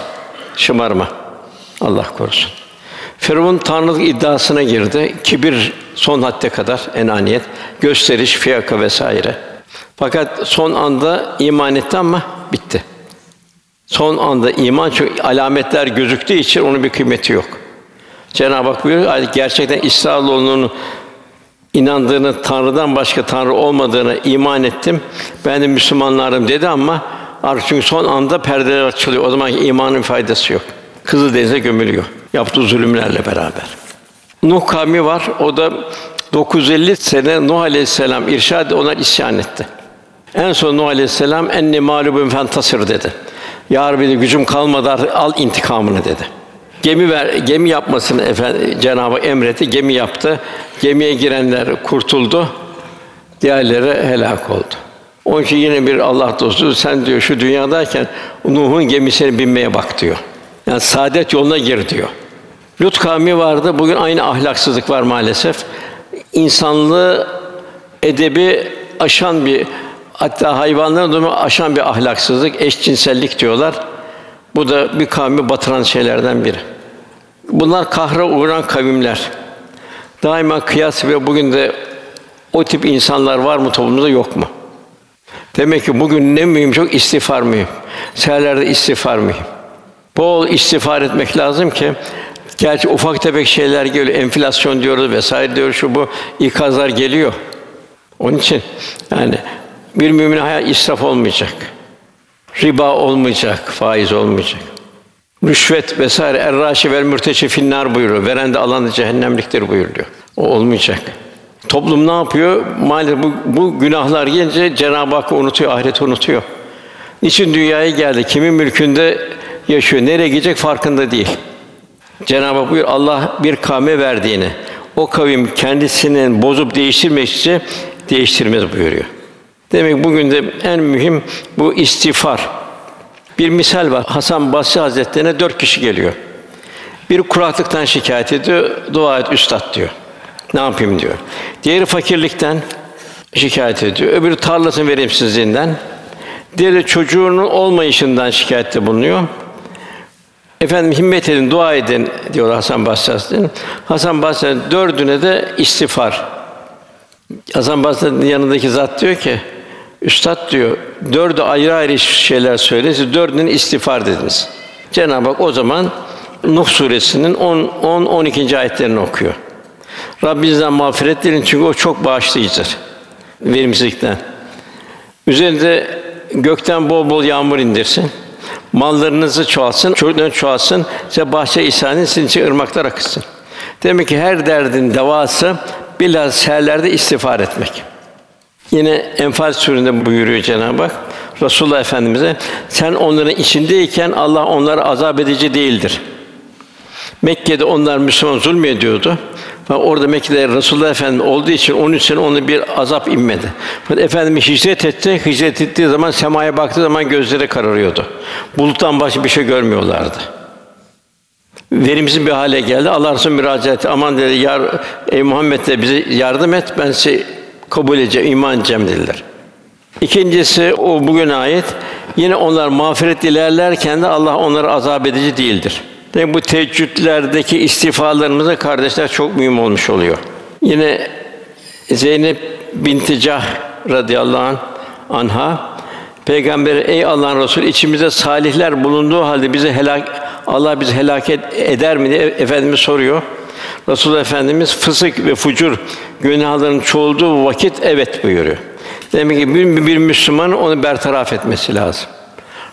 şımarma. Allah korusun. Firavun tanrılık iddiasına girdi. Kibir son hadde kadar enaniyet, gösteriş, fiyaka vesaire. Fakat son anda iman etti ama bitti. Son anda iman çünkü alametler gözüktüğü için onun bir kıymeti yok. Cenab-ı Hak buyuruyor, gerçekten İsrailoğlunun inandığını, Tanrı'dan başka Tanrı olmadığını iman ettim. Ben de Müslümanlarım dedi ama artık çünkü son anda perdeler açılıyor. O zaman imanın faydası yok. Kızıl denize gömülüyor. Yaptığı zulümlerle beraber. Nuh kavmi var. O da 950 sene Nuh Aleyhisselam irşad onlar isyan etti. En son Nuh Aleyhisselam enni mağlubun fentasir dedi. Ya Rabbi gücüm kalmadı al intikamını dedi. Gemi ver, gemi yapmasını efendim Cenabı emretti. Gemi yaptı. Gemiye girenler kurtuldu. Diğerleri helak oldu. Onun için yine bir Allah dostu sen diyor şu dünyadayken Nuh'un gemisine binmeye bak diyor. Yani saadet yoluna gir diyor. Lut kavmi vardı. Bugün aynı ahlaksızlık var maalesef. İnsanlığı edebi aşan bir hatta hayvanların durumu aşan bir ahlaksızlık, eşcinsellik diyorlar. Bu da bir kavmi batıran şeylerden biri. Bunlar kahra uğran kavimler. Daima kıyas ve bugün de o tip insanlar var mı toplumda yok mu? Demek ki bugün ne mühim çok istiğfar mühim. Seherlerde istiğfar mühim. Bol istiğfar etmek lazım ki gerçi ufak tefek şeyler geliyor. Enflasyon diyoruz vesaire diyoruz şu bu ikazlar geliyor. Onun için yani bir mümin hayat israf olmayacak. Riba olmayacak, faiz olmayacak. Rüşvet vesaire erraşi vel mürteçi finnar buyuruyor. Veren de alan da cehennemliktir buyuruyor. O olmayacak. Toplum ne yapıyor? Maalesef bu, bu günahlar gelince Cenab-ı Hakk'ı unutuyor, ahireti unutuyor. Niçin dünyaya geldi? Kimin mülkünde yaşıyor? Nereye gidecek farkında değil. Cenab-ı Hak buyur Allah bir kavme verdiğini o kavim kendisinin bozup değiştirmek için değiştirmez buyuruyor. Demek bugün de en mühim bu istiğfar. Bir misal var. Hasan Basri Hazretlerine dört kişi geliyor. Bir kuraklıktan şikayet ediyor, dua et üstad diyor. Ne yapayım diyor. Diğeri fakirlikten şikayet ediyor. Öbürü tarlasının verimsizliğinden. Diğeri çocuğunun olmayışından şikayette bulunuyor. Efendim himmet edin, dua edin diyor Hasan Basri Hazretleri. Hasan Basri dördüne de istiğfar. Hasan Basri'nin yanındaki zat diyor ki, Üstad diyor, dördü ayrı ayrı şeyler söyle, siz dördünün istiğfar dediniz. Cenab-ı Hak o zaman Nuh suresinin 10 10 12. ayetlerini okuyor. Rabbinizden mağfiret dileyin çünkü o çok bağışlayıcıdır verimsizlikten. Üzerinde gökten bol bol yağmur indirsin. Mallarınızı çoğalsın, çocuklarınız çoğalsın, size bahçe ihsan sizin için ırmaklar akıtsın. Demek ki her derdin devası bilhassa seherlerde istiğfar etmek. Yine Enfal suresinde buyuruyor Cenab-ı Hak Resulullah Efendimize sen onların içindeyken Allah onları azap edici değildir. Mekke'de onlar Müslüman zulmediyordu. Ve orada Mekke'de Resulullah Efendimiz olduğu için onun için onu bir azap inmedi. Fakat Efendimiz hicret etti. Hicret ettiği zaman semaya baktığı zaman gözleri kararıyordu. Buluttan başka bir şey görmüyorlardı. Verimsiz bir hale geldi. Allah Resulü müracaat etti. Aman dedi, yar, ey Muhammed de bize yardım et. Ben size kabul edeceğim, iman edeceğim dediler. İkincisi o bugün ayet. Yine onlar mağfiret ilerlerken de Allah onları azap edici değildir. Demek bu teheccüdlerdeki istifalarımıza kardeşler çok mühim olmuş oluyor. Yine Zeynep binti Cah radıyallahu anh, anha Peygamber ey Allah'ın Resulü içimizde salihler bulunduğu halde bizi helak Allah bizi helak eder mi diye efendimiz soruyor. Resulullah Efendimiz fısık ve fucur günahların çoğulduğu vakit evet buyuruyor. Demek ki bir, bir Müslüman onu bertaraf etmesi lazım.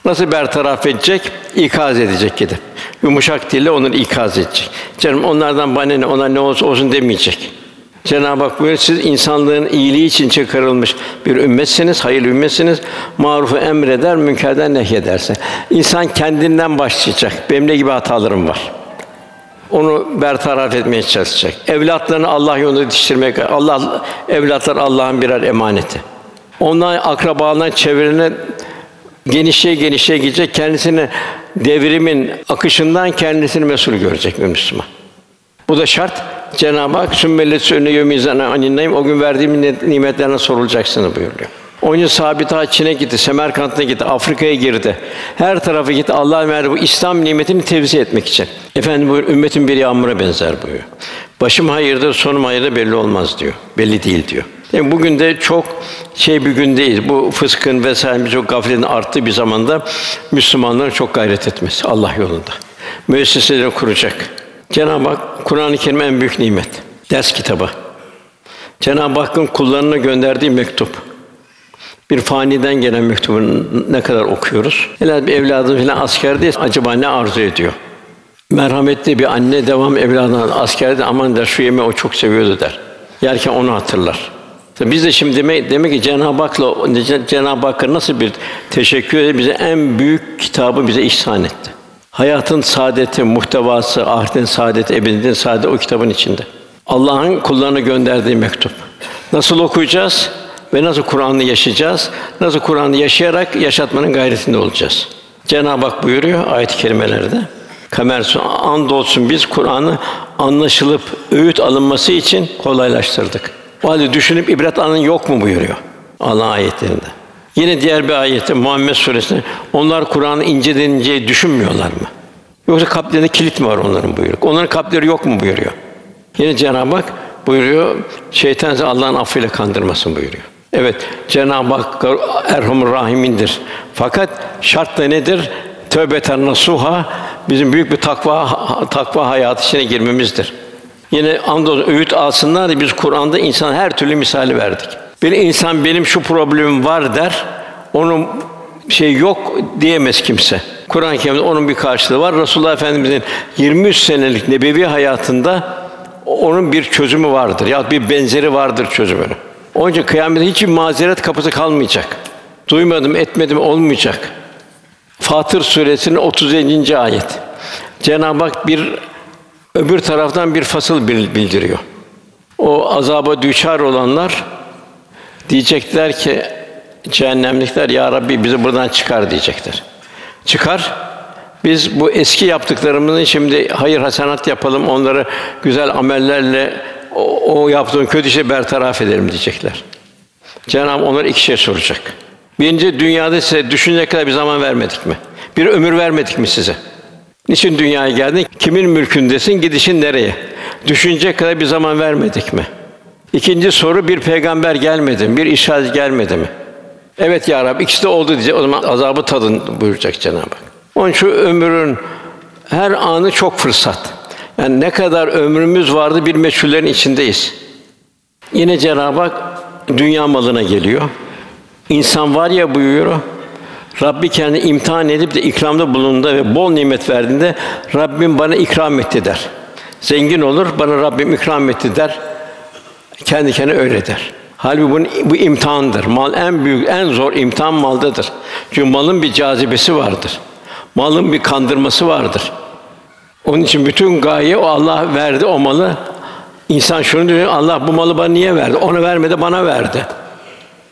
Nasıl bertaraf edecek? İkaz edecek gidip. Yumuşak dille onu ikaz edecek. Canım onlardan bana ne, onlar ne olsa olsun demeyecek. Cenab-ı Hak buyuruyor, siz insanlığın iyiliği için çıkarılmış bir ümmetsiniz, hayırlı ümmetsiniz. Marufu emreder, münkerden nehyederse. İnsan kendinden başlayacak. Benim ne gibi hatalarım var? Onu bertaraf etmeye çalışacak. Evlatlarını Allah yolunda yetiştirmek. Allah evlatlar Allah'ın birer emaneti. Onlar akrabalarından çevrene genişe genişe gidecek. Kendisini devrimin akışından kendisini mesul görecek bir Müslüman. Bu da şart. Cenab-ı Hak sümmelle sünne yevmizana aninayım o gün verdiğim nimetlerine sorulacaksınız buyuruyor. Onca sabit ha Çin'e gitti, Semerkant'a gitti, Afrika'ya girdi. Her tarafa gitti. Allah verdi bu İslam nimetini tevzi etmek için. Efendim bu ümmetin bir yağmura benzer buyuruyor. Başım hayırdır, sonum hayırdır belli olmaz diyor. Belli değil diyor. Yani bugün de çok şey bir gün değil. Bu fıskın vesaire birçok gafletin arttığı bir zamanda Müslümanların çok gayret etmesi Allah yolunda. Müesseseleri kuracak. Cenab-ı Hak Kur'an-ı Kerim en büyük nimet. Ders kitabı. Cenab-ı Hakk'ın kullarına gönderdiği mektup. Bir faniden gelen mektubu ne kadar okuyoruz? Helal bir evladı filan askerde acaba ne arzu ediyor? Merhametli bir anne devam evladına askerde aman der şu yemeği o çok seviyordu der. Yerken onu hatırlar. Tabii biz de şimdi demek, demek ki Cenab-ı Hak'la Cenab-ı Hakk'a nasıl bir teşekkür eder bize en büyük kitabı bize ihsan etti. Hayatın saadeti, muhtevası, ahiretin saadeti, ebedinin saadeti o kitabın içinde. Allah'ın kullarına gönderdiği mektup. Nasıl okuyacağız ve nasıl Kur'an'ı yaşayacağız? Nasıl Kur'an'ı yaşayarak yaşatmanın gayretinde olacağız. Cenab-ı Hak buyuruyor ayet-i kerimelerde. Kamer andolsun biz Kur'an'ı anlaşılıp öğüt alınması için kolaylaştırdık. O halde düşünüp ibret alın yok mu buyuruyor Allah ayetlerinde. Yine diğer bir ayette Muhammed Suresi'nde onlar Kur'an'ı inceden inceye düşünmüyorlar mı? Yoksa kalplerinde kilit mi var onların buyuruyor. Onların kalpleri yok mu buyuruyor. Yine Cenab-ı Hak buyuruyor, şeytan Allah'ın affıyla kandırmasın buyuruyor. Evet, Cenab-ı Hak Erhamur Rahim'indir. Fakat şart da nedir? Tövbeten nasuha bizim büyük bir takva takva hayatı içine girmemizdir. Yine andolsun öğüt alsınlar diye biz Kur'an'da insan her türlü misali verdik. Bir insan benim şu problemim var der, onun şey yok diyemez kimse. Kur'an-ı Kerim'de onun bir karşılığı var. Resulullah Efendimizin 23 senelik nebevi hayatında onun bir çözümü vardır ya bir benzeri vardır çözümünü. Onun için kıyamette hiçbir mazeret kapısı kalmayacak. Duymadım, etmedim olmayacak. Fatır suresinin 37. ayet. Cenab-ı Hak bir öbür taraftan bir fasıl bildiriyor. O azaba düşar olanlar diyecekler ki cehennemlikler ya Rabbi bizi buradan çıkar diyecekler. Çıkar. Biz bu eski yaptıklarımızı şimdi hayır hasenat yapalım, onları güzel amellerle o, o yaptığın kötü işi bertaraf edelim diyecekler. Cenab-ı onlara iki şey soracak. Birinci dünyada size düşünecek kadar bir zaman vermedik mi? Bir ömür vermedik mi size? Niçin dünyaya geldin? Kimin mülkündesin? Gidişin nereye? Düşünecek kadar bir zaman vermedik mi? İkinci soru bir peygamber gelmedi mi? Bir işaret gelmedi mi? Evet ya Rabbi ikisi de oldu diyecek. O zaman azabı tadın buyuracak Cenab-ı Hak. Onun şu ömrün her anı çok fırsat. Yani ne kadar ömrümüz vardı bir meçhullerin içindeyiz. Yine Cenab-ı Hak dünya malına geliyor. İnsan var ya buyuruyor. Rabbi kendi imtihan edip de ikramda bulunduğunda ve bol nimet verdiğinde Rabbim bana ikram etti der. Zengin olur, bana Rabbim ikram etti der. Kendi kendine öyle der. Halbuki bunun, bu imtihandır. Mal en büyük, en zor imtihan maldadır. Çünkü malın bir cazibesi vardır. Malın bir kandırması vardır. Onun için bütün gaye o Allah verdi o malı. İnsan şunu diyor, Allah bu malı bana niye verdi? Ona vermedi, bana verdi.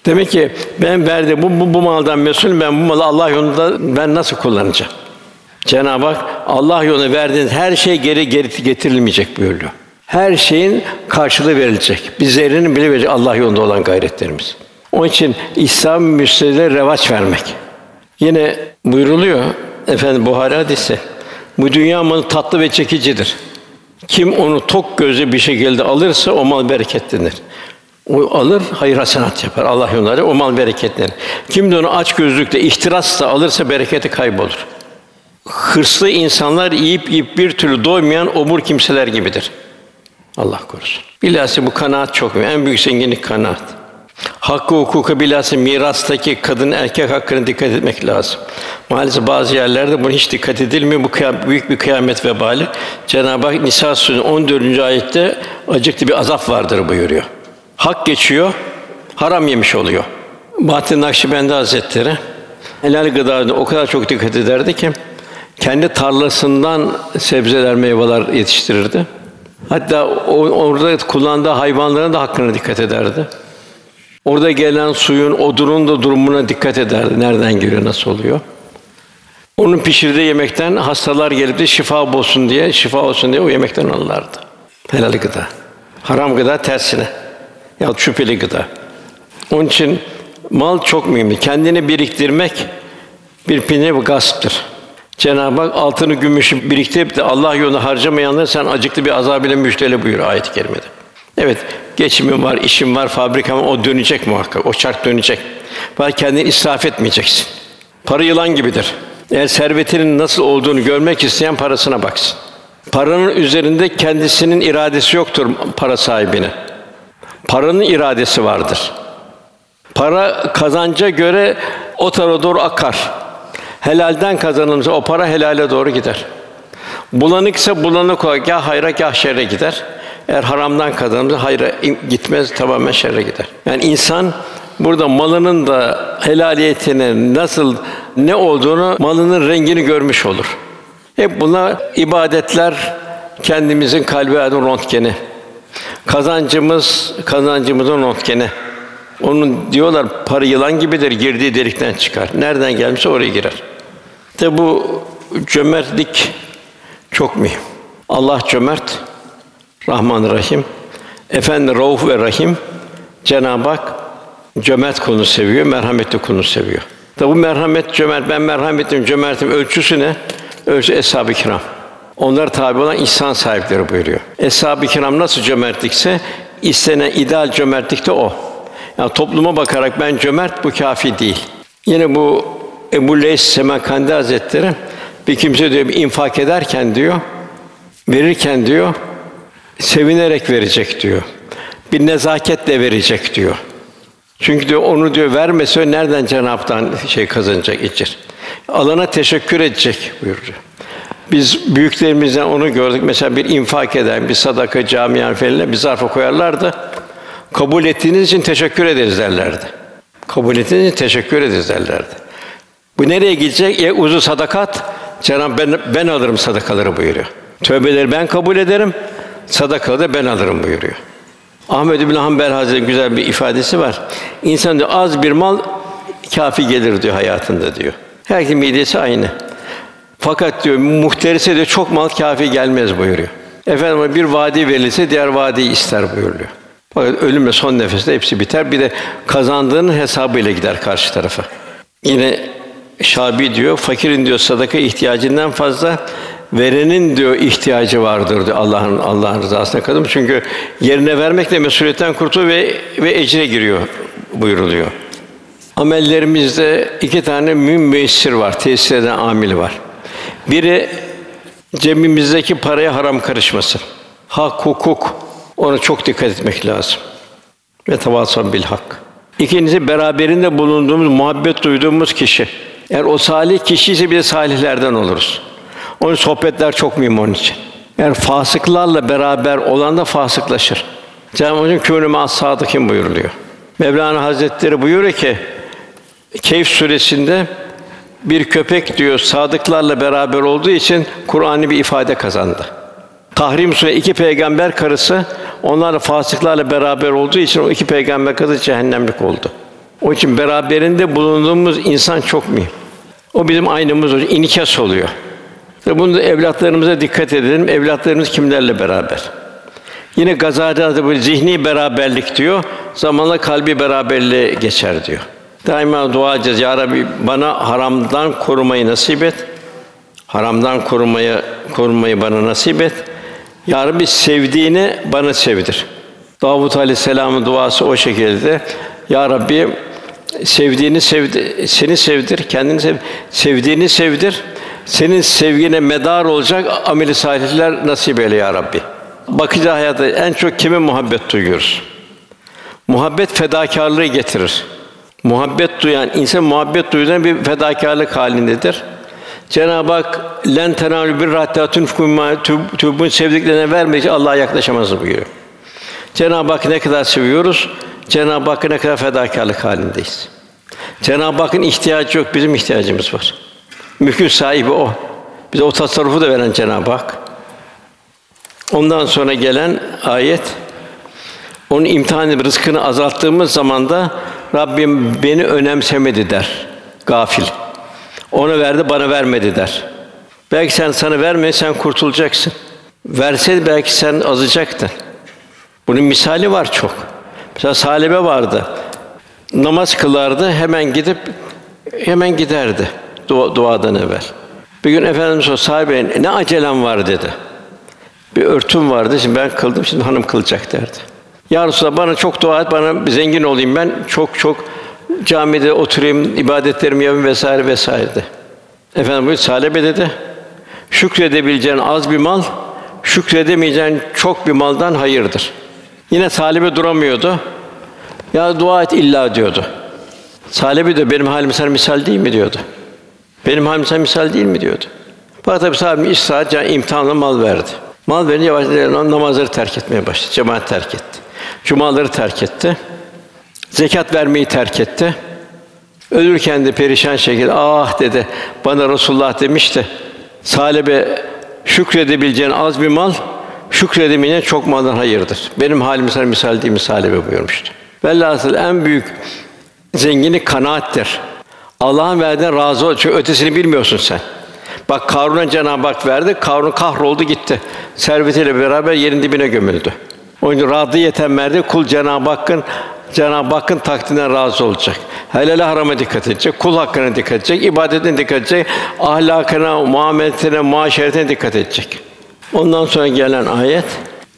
Demek ki ben verdi bu, bu, bu maldan mesulüm. Ben bu malı Allah yolunda ben nasıl kullanacağım? Cenab-ı Hak Allah yoluna verdiğiniz her şey geri geri getirilmeyecek buyuruyor. Her şeyin karşılığı verilecek. Bizlerin bile verecek Allah yolunda olan gayretlerimiz. Onun için İslam müstehide revaç vermek. Yine buyruluyor efendim Buhari hadisi. Bu dünya malı tatlı ve çekicidir. Kim onu tok gözlü bir şekilde alırsa o mal bereketlenir. O alır, hayır hasenat yapar. Allah yolunda o mal bereketlenir. Kim de onu aç gözlükle ihtirasla alırsa bereketi kaybolur. Hırslı insanlar yiyip yiyip bir türlü doymayan obur kimseler gibidir. Allah korusun. Bilhassa bu kanaat çok mühim. En büyük zenginlik kanaat. Hakkı hukuka bilhassa mirastaki kadın erkek hakkına dikkat etmek lazım. Maalesef bazı yerlerde buna hiç dikkat edilmiyor. Bu büyük bir kıyamet vebali. Cenab-ı Hak Nisa Suresi'nin 14. ayette acıklı bir azap vardır buyuruyor. Hak geçiyor, haram yemiş oluyor. Bahattin Nakşibendi Hazretleri helal gıdaya o kadar çok dikkat ederdi ki kendi tarlasından sebzeler, meyveler yetiştirirdi. Hatta orada kullandığı hayvanların da hakkına dikkat ederdi. Orada gelen suyun, odunun da durumuna dikkat ederdi. Nereden geliyor, nasıl oluyor? Onun pişirdiği yemekten hastalar gelip de şifa olsun diye, şifa olsun diye o yemekten alırlardı. Helal gıda. Haram gıda tersine. Ya şüpheli gıda. Onun için Mal çok mühim. Kendini biriktirmek bir pine bir gasptır. Cenab-ı Hak altını gümüşü biriktirip de Allah yolunda harcamayanları sen acıklı bir azab ile müjdele buyuruyor ayet-i kerimede. Evet, geçimim var, işim var, fabrikam var, o dönecek muhakkak. O çark dönecek. Var kendini israf etmeyeceksin. Para yılan gibidir. Eğer servetinin nasıl olduğunu görmek isteyen parasına baksın. Paranın üzerinde kendisinin iradesi yoktur para sahibine. Paranın iradesi vardır. Para kazanca göre o tarafa doğru akar. Helalden kazanılırsa o para helale doğru gider. Bulanıksa bulanık olarak ya hayra ya şerre gider. Eğer haramdan kazanılırsa hayra gitmez tamamen şerre gider. Yani insan burada malının da helaliyetinin nasıl ne olduğunu malının rengini görmüş olur. Hep buna ibadetler kendimizin kalbi adın röntgeni. Kazancımız kazancımızın röntgeni. Onun diyorlar para yılan gibidir girdiği delikten çıkar. Nereden gelmişse oraya girer. De bu cömertlik çok mühim. Allah cömert, Rahman Rahim. Efendi Rauf ve Rahim. Cenab-ı Hak cömert kulunu seviyor, merhametli kulunu seviyor. Tabi bu merhamet cömert, ben merhametim, cömertim ölçüsü ne? Ölçü eshab-ı kiram. Onlar tabi olan ihsan sahipleri buyuruyor. Eshab-ı kiram nasıl cömertlikse istenen ideal cömertlik de o. Yani topluma bakarak ben cömert bu kafi değil. Yine bu Ebu Leys Semerkandi Hazretleri bir kimse diyor bir infak ederken diyor verirken diyor sevinerek verecek diyor. Bir nezaketle verecek diyor. Çünkü diyor onu diyor vermese nereden Cenab'dan şey kazanacak içir. Alana teşekkür edecek buyuruyor. Biz büyüklerimizden onu gördük. Mesela bir infak eden, bir sadaka camian falan bir zarfa koyarlardı. Kabul ettiğiniz için teşekkür ederiz derlerdi. Kabul ettiğiniz için teşekkür ederiz derlerdi. Bu nereye gidecek? E uzu sadakat. Cenab ben ben alırım sadakaları buyuruyor. Tövbeleri ben kabul ederim, sadakaları da ben alırım buyuruyor. Ahmed bin Hanbel Hazretleri güzel bir ifadesi var. İnsan diyor az bir mal kafi gelir diyor hayatında diyor. Herkesin midesi aynı. Fakat diyor muhterise de çok mal kafi gelmez buyuruyor. Efendim bir vadi verilse diğer vadiyi ister buyuruyor. Fakat ölümle son nefeste hepsi biter. Bir de kazandığının hesabıyla gider karşı tarafa. Yine Şabi diyor, fakirin diyor sadaka ihtiyacından fazla verenin diyor ihtiyacı vardır diyor Allah'ın Allah'ın rızasına kadın. Çünkü yerine vermekle mesuliyetten kurtuluyor ve ve ecre giriyor buyuruluyor. Amellerimizde iki tane müessir var, tesir eden amil var. Biri cebimizdeki paraya haram karışması. Hak, hukuk, ona çok dikkat etmek lazım. Ve tavasan bil hak. İkincisi beraberinde bulunduğumuz, muhabbet duyduğumuz kişi. Eğer o salih kişi ise bir de salihlerden oluruz. Onun sohbetler çok mühim onun için. Eğer fasıklarla beraber olan da fasıklaşır. Cenab-ı Hak kûnû as sadıkîn buyuruluyor. Mevlana Hazretleri buyuruyor ki Keyf suresinde bir köpek diyor sadıklarla beraber olduğu için Kur'an'ı bir ifade kazandı. Tahrim Suresi iki peygamber karısı onlarla fasıklarla beraber olduğu için o iki peygamber karısı cehennemlik oldu. O için beraberinde bulunduğumuz insan çok mühim. O bizim aynamız oluyor, inikas oluyor. Ve bunu da evlatlarımıza dikkat edelim. Evlatlarımız kimlerle beraber? Yine Gazali'de bu zihni beraberlik diyor. Zamanla kalbi beraberliğe geçer diyor. Daima dua edeceğiz. Ya Rabbi bana haramdan korumayı nasip et. Haramdan korumayı korumayı bana nasip et. Ya Rabbi sevdiğini bana sevdir. Davud Aleyhisselam'ın duası o şekilde. Ya Rabbi sevdiğini sevdi, seni sevdir, kendini sev, sevdiğini sevdir. Senin sevgine medar olacak ameli salihler nasip eyle ya Rabbi. Bakıcı hayatta en çok kime muhabbet duyuyoruz? Muhabbet fedakarlığı getirir. Muhabbet duyan insan muhabbet duyduğunda bir fedakarlık halindedir. Cenab-ı Hak len tenalu bir rahtatun fukuma tubun sevdiklerine vermeyecek Allah'a yaklaşamaz buyuruyor. Cenab-ı Hak ne kadar seviyoruz, Cenab-ı Hakk'a ne kadar fedakarlık halindeyiz. Cenab-ı Hakk'ın ihtiyacı yok, bizim ihtiyacımız var. Mülkün sahibi o. Bize o tasarrufu da veren Cenab-ı Hak. Ondan sonra gelen ayet onun imtihan rızkını azalttığımız zaman da Rabbim beni önemsemedi der. Gafil. Ona verdi, bana vermedi der. Belki sen sana verme, sen kurtulacaksın. Verseydi belki sen azacaktın. Bunun misali var çok. Mesela Salebe vardı. namaz kılardı, hemen gidip hemen giderdi dua, duadan evvel. Bir gün Efendimiz o sahibe ne acelem var dedi. Bir örtüm vardı, şimdi ben kıldım, şimdi hanım kılacak derdi. Ya Resulallah bana çok dua et, bana zengin olayım ben, çok çok camide oturayım, ibadetlerimi yapayım vesaire vesaire de. Efendim bu salebe dedi. Şükredebileceğin az bir mal, şükredemeyeceğin çok bir maldan hayırdır. Yine talebe duramıyordu. Ya dua et illa diyordu. Salebi de benim halim sana misal değil mi diyordu. Benim sana misal değil mi diyordu. Fakat tabi sahibi iş saat imtihanla mal verdi. Mal verince yavaş yavaş namazları terk etmeye başladı. Cemaat terk etti. Cumaları terk etti. Zekat vermeyi terk etti. Ölürken de perişan şekilde ah dedi. Bana Resulullah demişti. Salebe şükredebileceğin az bir mal, şükredemeyeceğin çok maldan hayırdır. Benim halim sana misal değil mi Salebe buyurmuştu. Velhasıl en büyük zenginlik kanaattir. Allah'ın verdiğine razı ol. Çünkü ötesini bilmiyorsun sen. Bak Karun'a Cenab-ı Hak verdi. Karun kahroldu gitti. Servetiyle beraber yerin dibine gömüldü. Onun için radiyeten verdi. Kul Cenab-ı Hakk'ın Cenab-ı Hakk'ın takdirinden razı olacak. Helal harama dikkat edecek, kul hakkına dikkat edecek, ibadetine dikkat edecek, ahlakına, muameletine, muaşeretine dikkat edecek. Ondan sonra gelen ayet,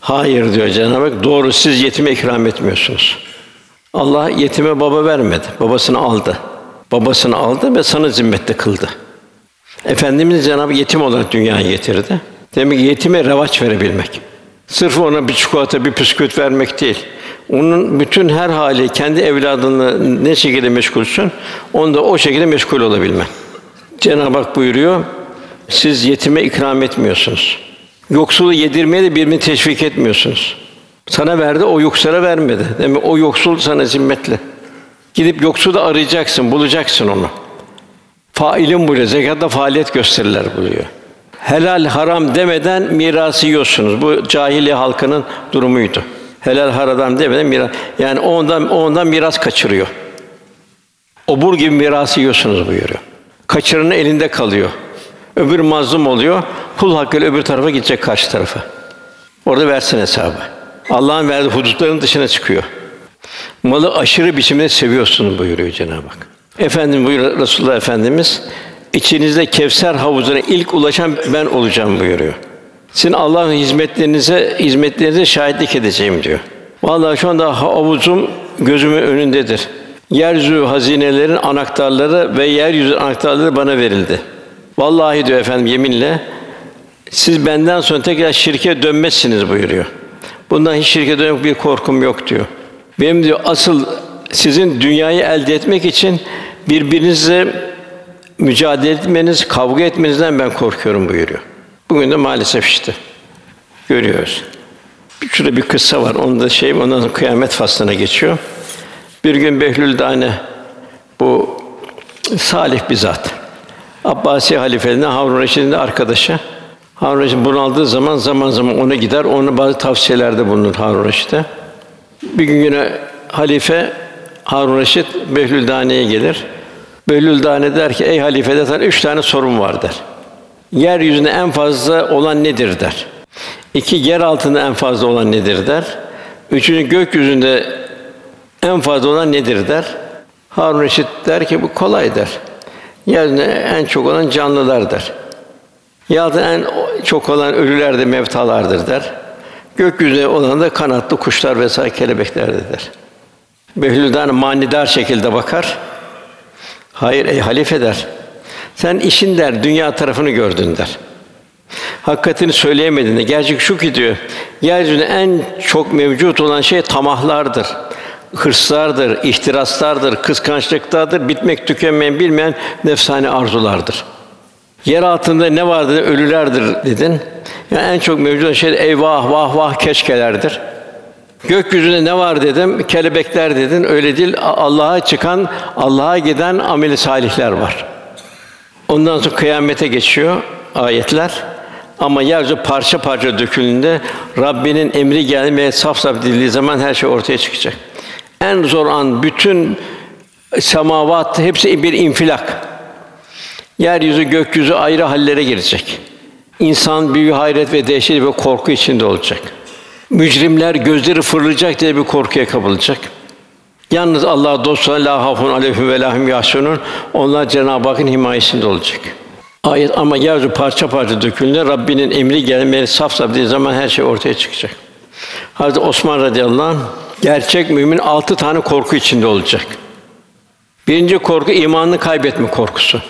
hayır diyor Cenab-ı Hak, doğru siz yetime ikram etmiyorsunuz. Allah yetime baba vermedi, babasını aldı. Babasını aldı ve sana zimmette kıldı. Efendimiz Cenab-ı yetim olarak dünyaya getirdi. Demek ki yetime revaç verebilmek. Sırf ona bir çikolata, bir bisküvit vermek değil. Onun bütün her hali kendi evladını ne şekilde meşgulsün, onda o şekilde meşgul olabilmen. Cenab-ı Hak buyuruyor, siz yetime ikram etmiyorsunuz. Yoksulu yedirmeye de birbirini teşvik etmiyorsunuz. Sana verdi, o yoksula vermedi. Demek o yoksul sana zimmetli. Gidip yoksulu arayacaksın, bulacaksın onu. Failim buyuruyor, zekatta faaliyet gösterirler buyuruyor. Helal haram demeden mirası yiyorsunuz. Bu cahiliye halkının durumuydu. Helal haram demeden miras. Yani ondan ondan miras kaçırıyor. Obur gibi mirası yiyorsunuz buyuruyor. Kaçıranın elinde kalıyor. Öbür mazlum oluyor. Kul hakkıyla öbür tarafa gidecek karşı tarafa. Orada versin hesabı. Allah'ın verdiği hudutların dışına çıkıyor. Malı aşırı biçimde seviyorsunuz buyuruyor Cenab-ı Hak. Efendim buyuruyor Resulullah Efendimiz içinizde Kevser havuzuna ilk ulaşan ben olacağım buyuruyor. Sizin Allah'ın hizmetlerinize hizmetlerinize şahitlik edeceğim diyor. Vallahi şu anda havuzum gözümün önündedir. Yeryüzü hazinelerin anahtarları ve yeryüzü anahtarları bana verildi. Vallahi diyor efendim yeminle siz benden sonra tekrar şirke dönmezsiniz buyuruyor. Bundan hiç şirke dönmek bir korkum yok diyor. Benim diyor asıl sizin dünyayı elde etmek için birbirinizle mücadele etmeniz, kavga etmenizden ben korkuyorum buyuruyor. Bugün de maalesef işte görüyoruz. Şurada bir kıssa var. Onun da şey, ondan sonra kıyamet faslına geçiyor. Bir gün Behlül Dane bu salih bir zat. Abbasi halifeliğinden Harun Reşid'in de arkadaşı. Harun Reşid bunaldığı zaman zaman zaman ona gider, ona bazı tavsiyelerde bulunur Harun Reşid'e. Bir gün yine halife Harun Reşid Behlül Dane'ye gelir. Behlül Dane der ki, ey halife der, üç tane sorun var der. Yeryüzünde en fazla olan nedir der. İki, yer altında en fazla olan nedir der. Üçüncü, gökyüzünde en fazla olan nedir der. Harun Reşit der ki bu kolay der. Yeryüzünde en çok olan canlılar der. Da en çok olan ölüler de mevtalardır der. Gökyüzünde olan da kanatlı kuşlar vesaire kelebeklerdir der. Behlül'den manidar şekilde bakar. Hayır ey halife der. Sen işin der dünya tarafını gördün der. Hakikatini söyleyemedin de. Gerçek şu ki diyor. Yeryüzünde en çok mevcut olan şey tamahlardır. Hırslardır, ihtiraslardır, kıskançlıklardır, bitmek tükenmeyen bilmeyen nefsani arzulardır. Yer altında ne vardır? Ölülerdir dedin. Yani en çok mevcut şey eyvah vah vah keşkelerdir. Gökyüzünde ne var dedim, kelebekler dedin. Öyle değil. Allah'a çıkan, Allah'a giden ameli salihler var. Ondan sonra kıyamete geçiyor ayetler. Ama yeryüzü parça parça döküldüğünde Rabbinin emri gelmeye saf saf dildiği zaman her şey ortaya çıkacak. En zor an bütün semavat hepsi bir infilak. Yeryüzü gökyüzü ayrı hallere girecek. İnsan büyük hayret ve dehşet ve korku içinde olacak. Mücrimler gözleri fırlayacak diye bir korkuya kapılacak. Yalnız Allah dostları la hafun aleyhim ve lahum yahsunun. Onlar Cenab-ı Hakk'ın himayesinde olacak. Ayet ama yeryüzü parça parça dökülünce Rabbinin emri gelmeli saf saf dediği zaman her şey ortaya çıkacak. Hazreti Osman radıyallahu anh gerçek mümin altı tane korku içinde olacak. Birinci korku imanını kaybetme korkusu.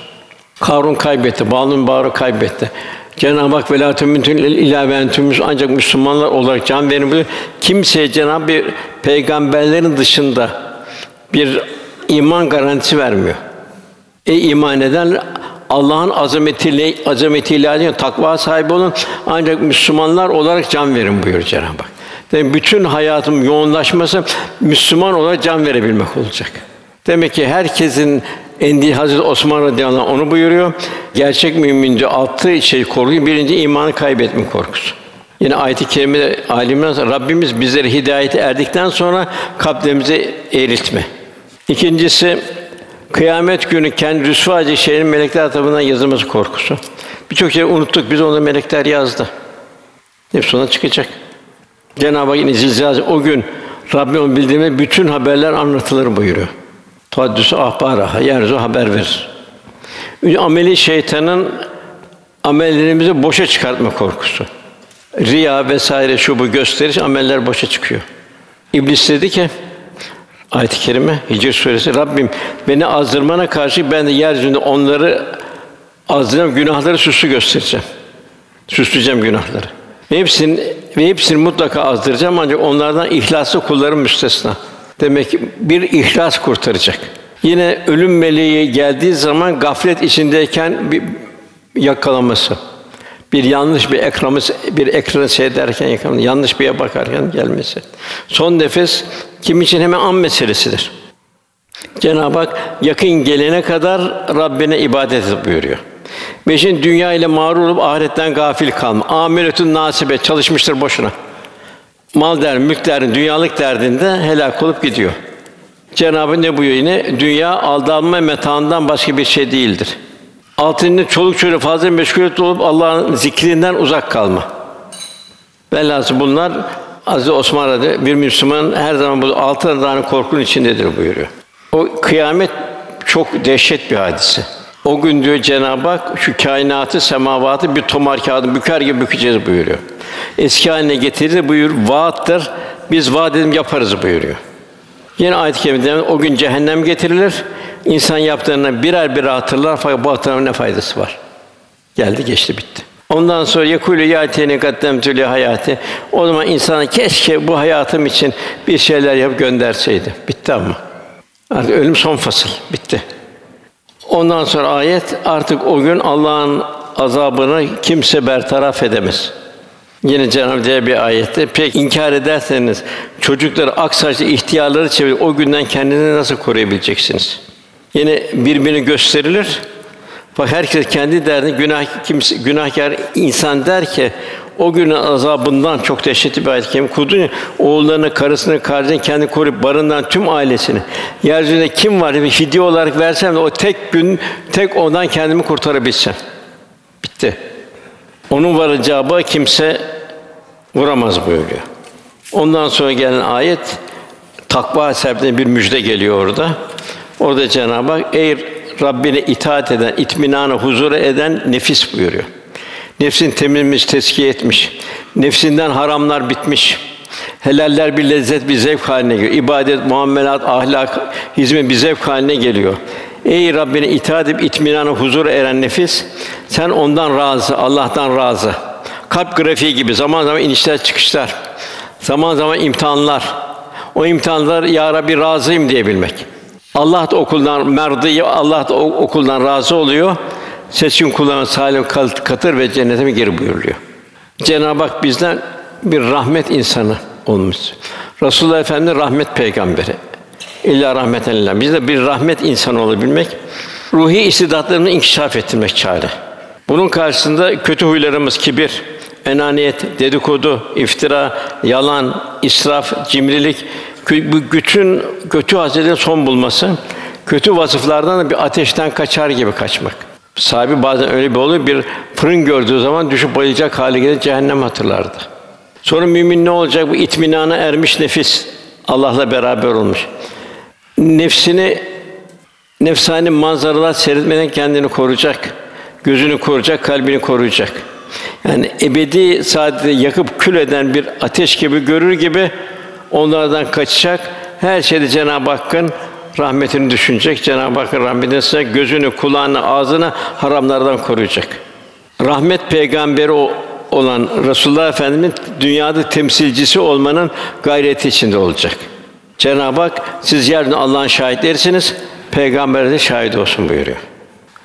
Karun kaybetti, Balun Bağır'ı kaybetti. Cenab-ı Hak velatü mümkün ila ve ancak Müslümanlar olarak can verin buyuruyor. Kimseye Cenab-ı peygamberlerin dışında bir iman garantisi vermiyor. E iman eden Allah'ın azametiyle azametiyle takva sahibi olun ancak Müslümanlar olarak can verin buyuruyor Cenab-ı Hak. Demek bütün hayatım yoğunlaşması Müslüman olarak can verebilmek olacak. Demek ki herkesin Endi Hazreti Osman radıyallahu onu buyuruyor. Gerçek mümince altı şey korkuyu birinci imanı kaybetme korkusu. Yine ayet-i kerimede alimler Rabbimiz bizleri hidayete erdikten sonra kalplerimizi eğriltme. İkincisi kıyamet günü kendi rüsva edecek şeylerin melekler tarafından yazılması korkusu. Birçok şey unuttuk. Biz onu melekler yazdı. Hepsi ona çıkacak. Cenab-ı Hak yine o gün Rabbim bildiğime bütün haberler anlatılır buyuruyor. Tuhaddüsü ahbara, yeryüzü haber verir. Ameli şeytanın amellerimizi boşa çıkartma korkusu. Riya vesaire şu bu gösteriş ameller boşa çıkıyor. İblis dedi ki ayet-i kerime Hicr suresi Rabbim beni azdırmana karşı ben de yeryüzünde onları azdıran günahları süslü göstereceğim. Süsleyeceğim günahları. Ve hepsini ve hepsini mutlaka azdıracağım ancak onlardan ihlaslı kullarım müstesna. Demek ki bir ihlas kurtaracak. Yine ölüm meleği geldiği zaman gaflet içindeyken bir yakalaması. Bir yanlış bir ekranı bir ekranı seyrederken yakalaması, yanlış bir yere bakarken gelmesi. Son nefes kim için hemen an meselesidir. Cenab-ı Hak yakın gelene kadar Rabbine ibadet et buyuruyor. Beşin dünya ile mağrur olup ahiretten gafil kalma. Amiretün nasibe çalışmıştır boşuna mal der, mülk der, dünyalık derdinde helak olup gidiyor. Cenabı ne buyuruyor yine? Dünya aldanma metaından başka bir şey değildir. Altını çoluk çocuğu fazla meşgul olup Allah'ın zikrinden uzak kalma. Velhâsıl bunlar Aziz Osman Radya bir Müslüman her zaman bu altı tane korkunun içindedir buyuruyor. O kıyamet çok dehşet bir hadise. O gün diyor Cenab-ı Hak şu kainatı, semavatı bir tomar kağıdı büker gibi bükeceğiz buyuruyor. Eski haline getirir buyur vaattır. Biz vaat edim yaparız buyuruyor. Yine ayet-i o gün cehennem getirilir. İnsan yaptığını birer birer hatırlar fakat bu hatırlamanın ne faydası var? Geldi geçti bitti. Ondan sonra yekulü yâtiyeni kaddemtü hayatı. O zaman insana keşke bu hayatım için bir şeyler yap gönderseydi. Bitti ama. Artık ölüm son fasıl. Bitti. Ondan sonra ayet artık o gün Allah'ın azabını kimse bertaraf edemez. Yine Cenab-ı Hak bir ayette pek inkar ederseniz çocukları ak saçlı ihtiyarları çevir o günden kendini nasıl koruyabileceksiniz? Yine birbirini gösterilir. Bak herkes kendi derdini günah kimse günahkar insan der ki o günün azabından çok dehşetli bir ayet kim kurdu oğullarını, karısını, kardeşini kendi koruyup barından tüm ailesini. Yeryüzünde kim var bir hediye olarak versem de o tek gün tek ondan kendimi kurtarabilsem. Bitti. Onun varacağı kimse vuramaz buyuruyor. Ondan sonra gelen ayet takva sebebine bir müjde geliyor orada. Orada Cenab-ı Hak ey Rabbine itaat eden, itminanı huzur eden nefis buyuruyor. Nefsin temizmiş, teskiye etmiş. Nefsinden haramlar bitmiş. Helaller bir lezzet, bir zevk haline geliyor. İbadet, muamelat, ahlak, hizmet bir zevk haline geliyor. Ey Rabbine itaat edip itminanı huzur eren nefis, sen ondan razı, Allah'tan razı. Kalp grafiği gibi zaman zaman inişler çıkışlar. Zaman zaman imtihanlar. O imtihanlar ya Rabbi razıyım diyebilmek. Allah da okuldan merdiyi Allah da okuldan razı oluyor. Seçkin kullarına salim katır ve cennete mi geri buyuruluyor. Cenab-ı Hak bizden bir rahmet insanı olmuş. Resulullah Efendimiz rahmet peygamberi. İlla rahmeten lillah. Biz de bir rahmet insanı olabilmek, ruhi istidatlarını inkişaf ettirmek çare. Bunun karşısında kötü huylarımız kibir, enaniyet, dedikodu, iftira, yalan, israf, cimrilik, bütün kötü hasetlerin son bulması, kötü vasıflardan da bir ateşten kaçar gibi kaçmak. Sahibi bazen öyle bir oluyor, bir fırın gördüğü zaman düşüp bayılacak hale gelir, cehennem hatırlardı. Sonra mümin ne olacak? Bu itminana ermiş nefis, Allah'la beraber olmuş. nefsini nefsani manzaralar seyretmeden kendini koruyacak, gözünü koruyacak, kalbini koruyacak. Yani ebedi saadeti yakıp kül eden bir ateş gibi görür gibi onlardan kaçacak. Her şeyde Cenab-ı Hakk'ın rahmetini düşünecek. Cenab-ı Hakk'ın rahmetini sığınacak. Gözünü, kulağını, ağzını haramlardan koruyacak. Rahmet peygamberi o olan Resulullah Efendimiz dünyada temsilcisi olmanın gayreti içinde olacak. Cenab-ı Hak siz yarın Allah'ın şahitlerisiniz. Peygamber de şahit olsun buyuruyor.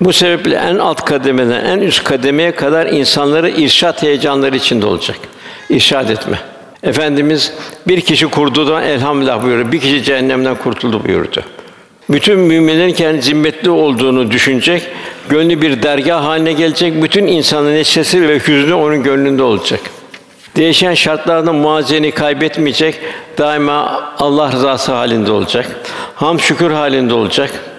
Bu sebeple en alt kademeden en üst kademeye kadar insanları irşat heyecanları içinde olacak. İrşad etme. Efendimiz bir kişi kurduğu elhamdülillah buyuruyor. Bir kişi cehennemden kurtuldu buyurdu. Bütün müminlerin kendi zimmetli olduğunu düşünecek, gönlü bir dergah haline gelecek, bütün insanın neşesi ve hüznü onun gönlünde olacak. Değişen şartlarda muazeni kaybetmeyecek, daima Allah rızası halinde olacak. Ham şükür halinde olacak.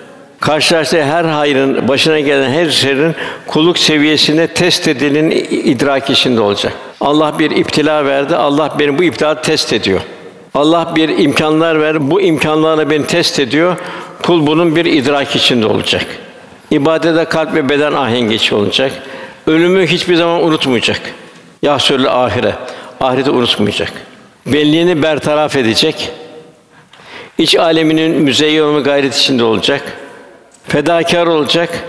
Karşılaştığı her hayrın, başına gelen her şerrin kulluk seviyesinde test edilen idrak içinde olacak. Allah bir iptila verdi, Allah benim bu iptilayı test ediyor. Allah bir imkanlar ver, bu imkanlarla beni test ediyor. Kul bunun bir idrak içinde olacak. İbadete kalp ve beden ahengi içi olacak. Ölümü hiçbir zaman unutmayacak. Yahsürlü ahire. Ahireti unutmayacak. Belliğini bertaraf edecek. İç aleminin müzeyyen olma gayret içinde olacak. Fedakar olacak.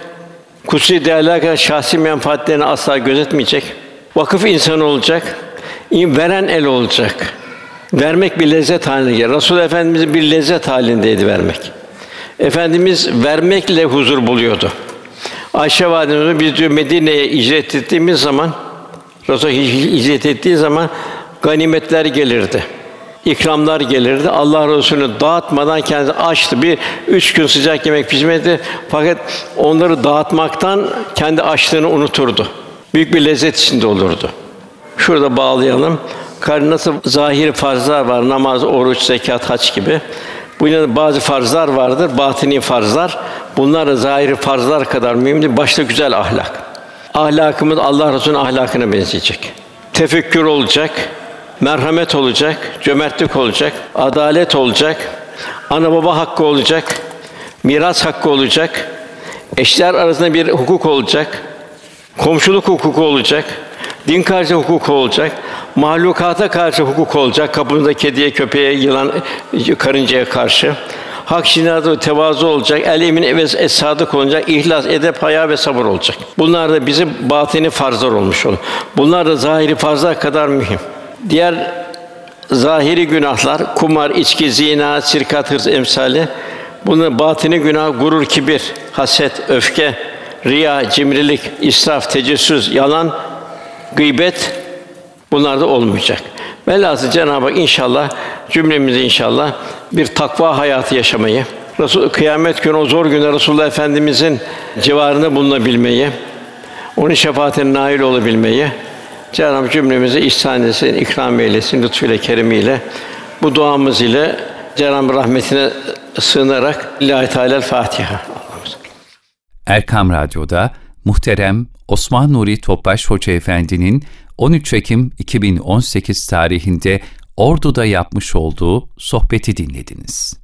Kutsi kadar şahsi menfaatlerini asla gözetmeyecek. Vakıf insanı olacak. Veren el olacak. Vermek bir lezzet haline gelir. Resul Efendimizin bir lezzet halindeydi vermek. Efendimiz vermekle huzur buluyordu. Ayşe validemiz biz diyor Medine'ye hicret ettiğimiz zaman Resul hicret ettiği zaman ganimetler gelirdi. İkramlar gelirdi. Allah Resulü'nü dağıtmadan kendisi açtı. Bir üç gün sıcak yemek pişmedi. Fakat onları dağıtmaktan kendi açlığını unuturdu. Büyük bir lezzet içinde olurdu. Şurada bağlayalım. Karın nasıl zahiri farzlar var, namaz, oruç, zekat, hac gibi. Bu yine bazı farzlar vardır, batini farzlar. Bunlar da zahiri farzlar kadar mühim değil. Başta güzel ahlak. Ahlakımız Allah Resulü'nün ahlakına benzeyecek. Tefekkür olacak, merhamet olacak, cömertlik olacak, adalet olacak, ana baba hakkı olacak, miras hakkı olacak, eşler arasında bir hukuk olacak, komşuluk hukuku olacak, din karşı hukuk olacak, mahlukata karşı hukuk olacak. Kapımızda kediye, köpeğe, yılan, karıncaya karşı. Hak şinadı tevazu olacak, el emin ve es olacak, ihlas, edep, haya ve sabır olacak. Bunlar da bizim batini farzlar olmuş olur. Bunlar da zahiri farzlar kadar mühim. Diğer zahiri günahlar, kumar, içki, zina, sirkat, hırs emsali, bunun batini günah, gurur, kibir, haset, öfke, riya, cimrilik, israf, tecessüs, yalan, gıybet, bunlar da olmayacak. Velhâsıl Cenab-ı Hak inşallah cümlemizi inşallah bir takva hayatı yaşamayı, Resul kıyamet günü o zor günde Resulullah Efendimizin civarında bulunabilmeyi, onun şefaatine nail olabilmeyi Cenab-ı Hak cümlemize ihsan etsin, ikram eylesin lütfuyla keremiyle. Bu duamız ile Cenab-ı rahmetine sığınarak Lillahi Teala Fatiha. Erkam Radyo'da muhterem Osman Nuri Topbaş Hoca Efendi'nin 13 Ekim 2018 tarihinde Ordu'da yapmış olduğu sohbeti dinlediniz.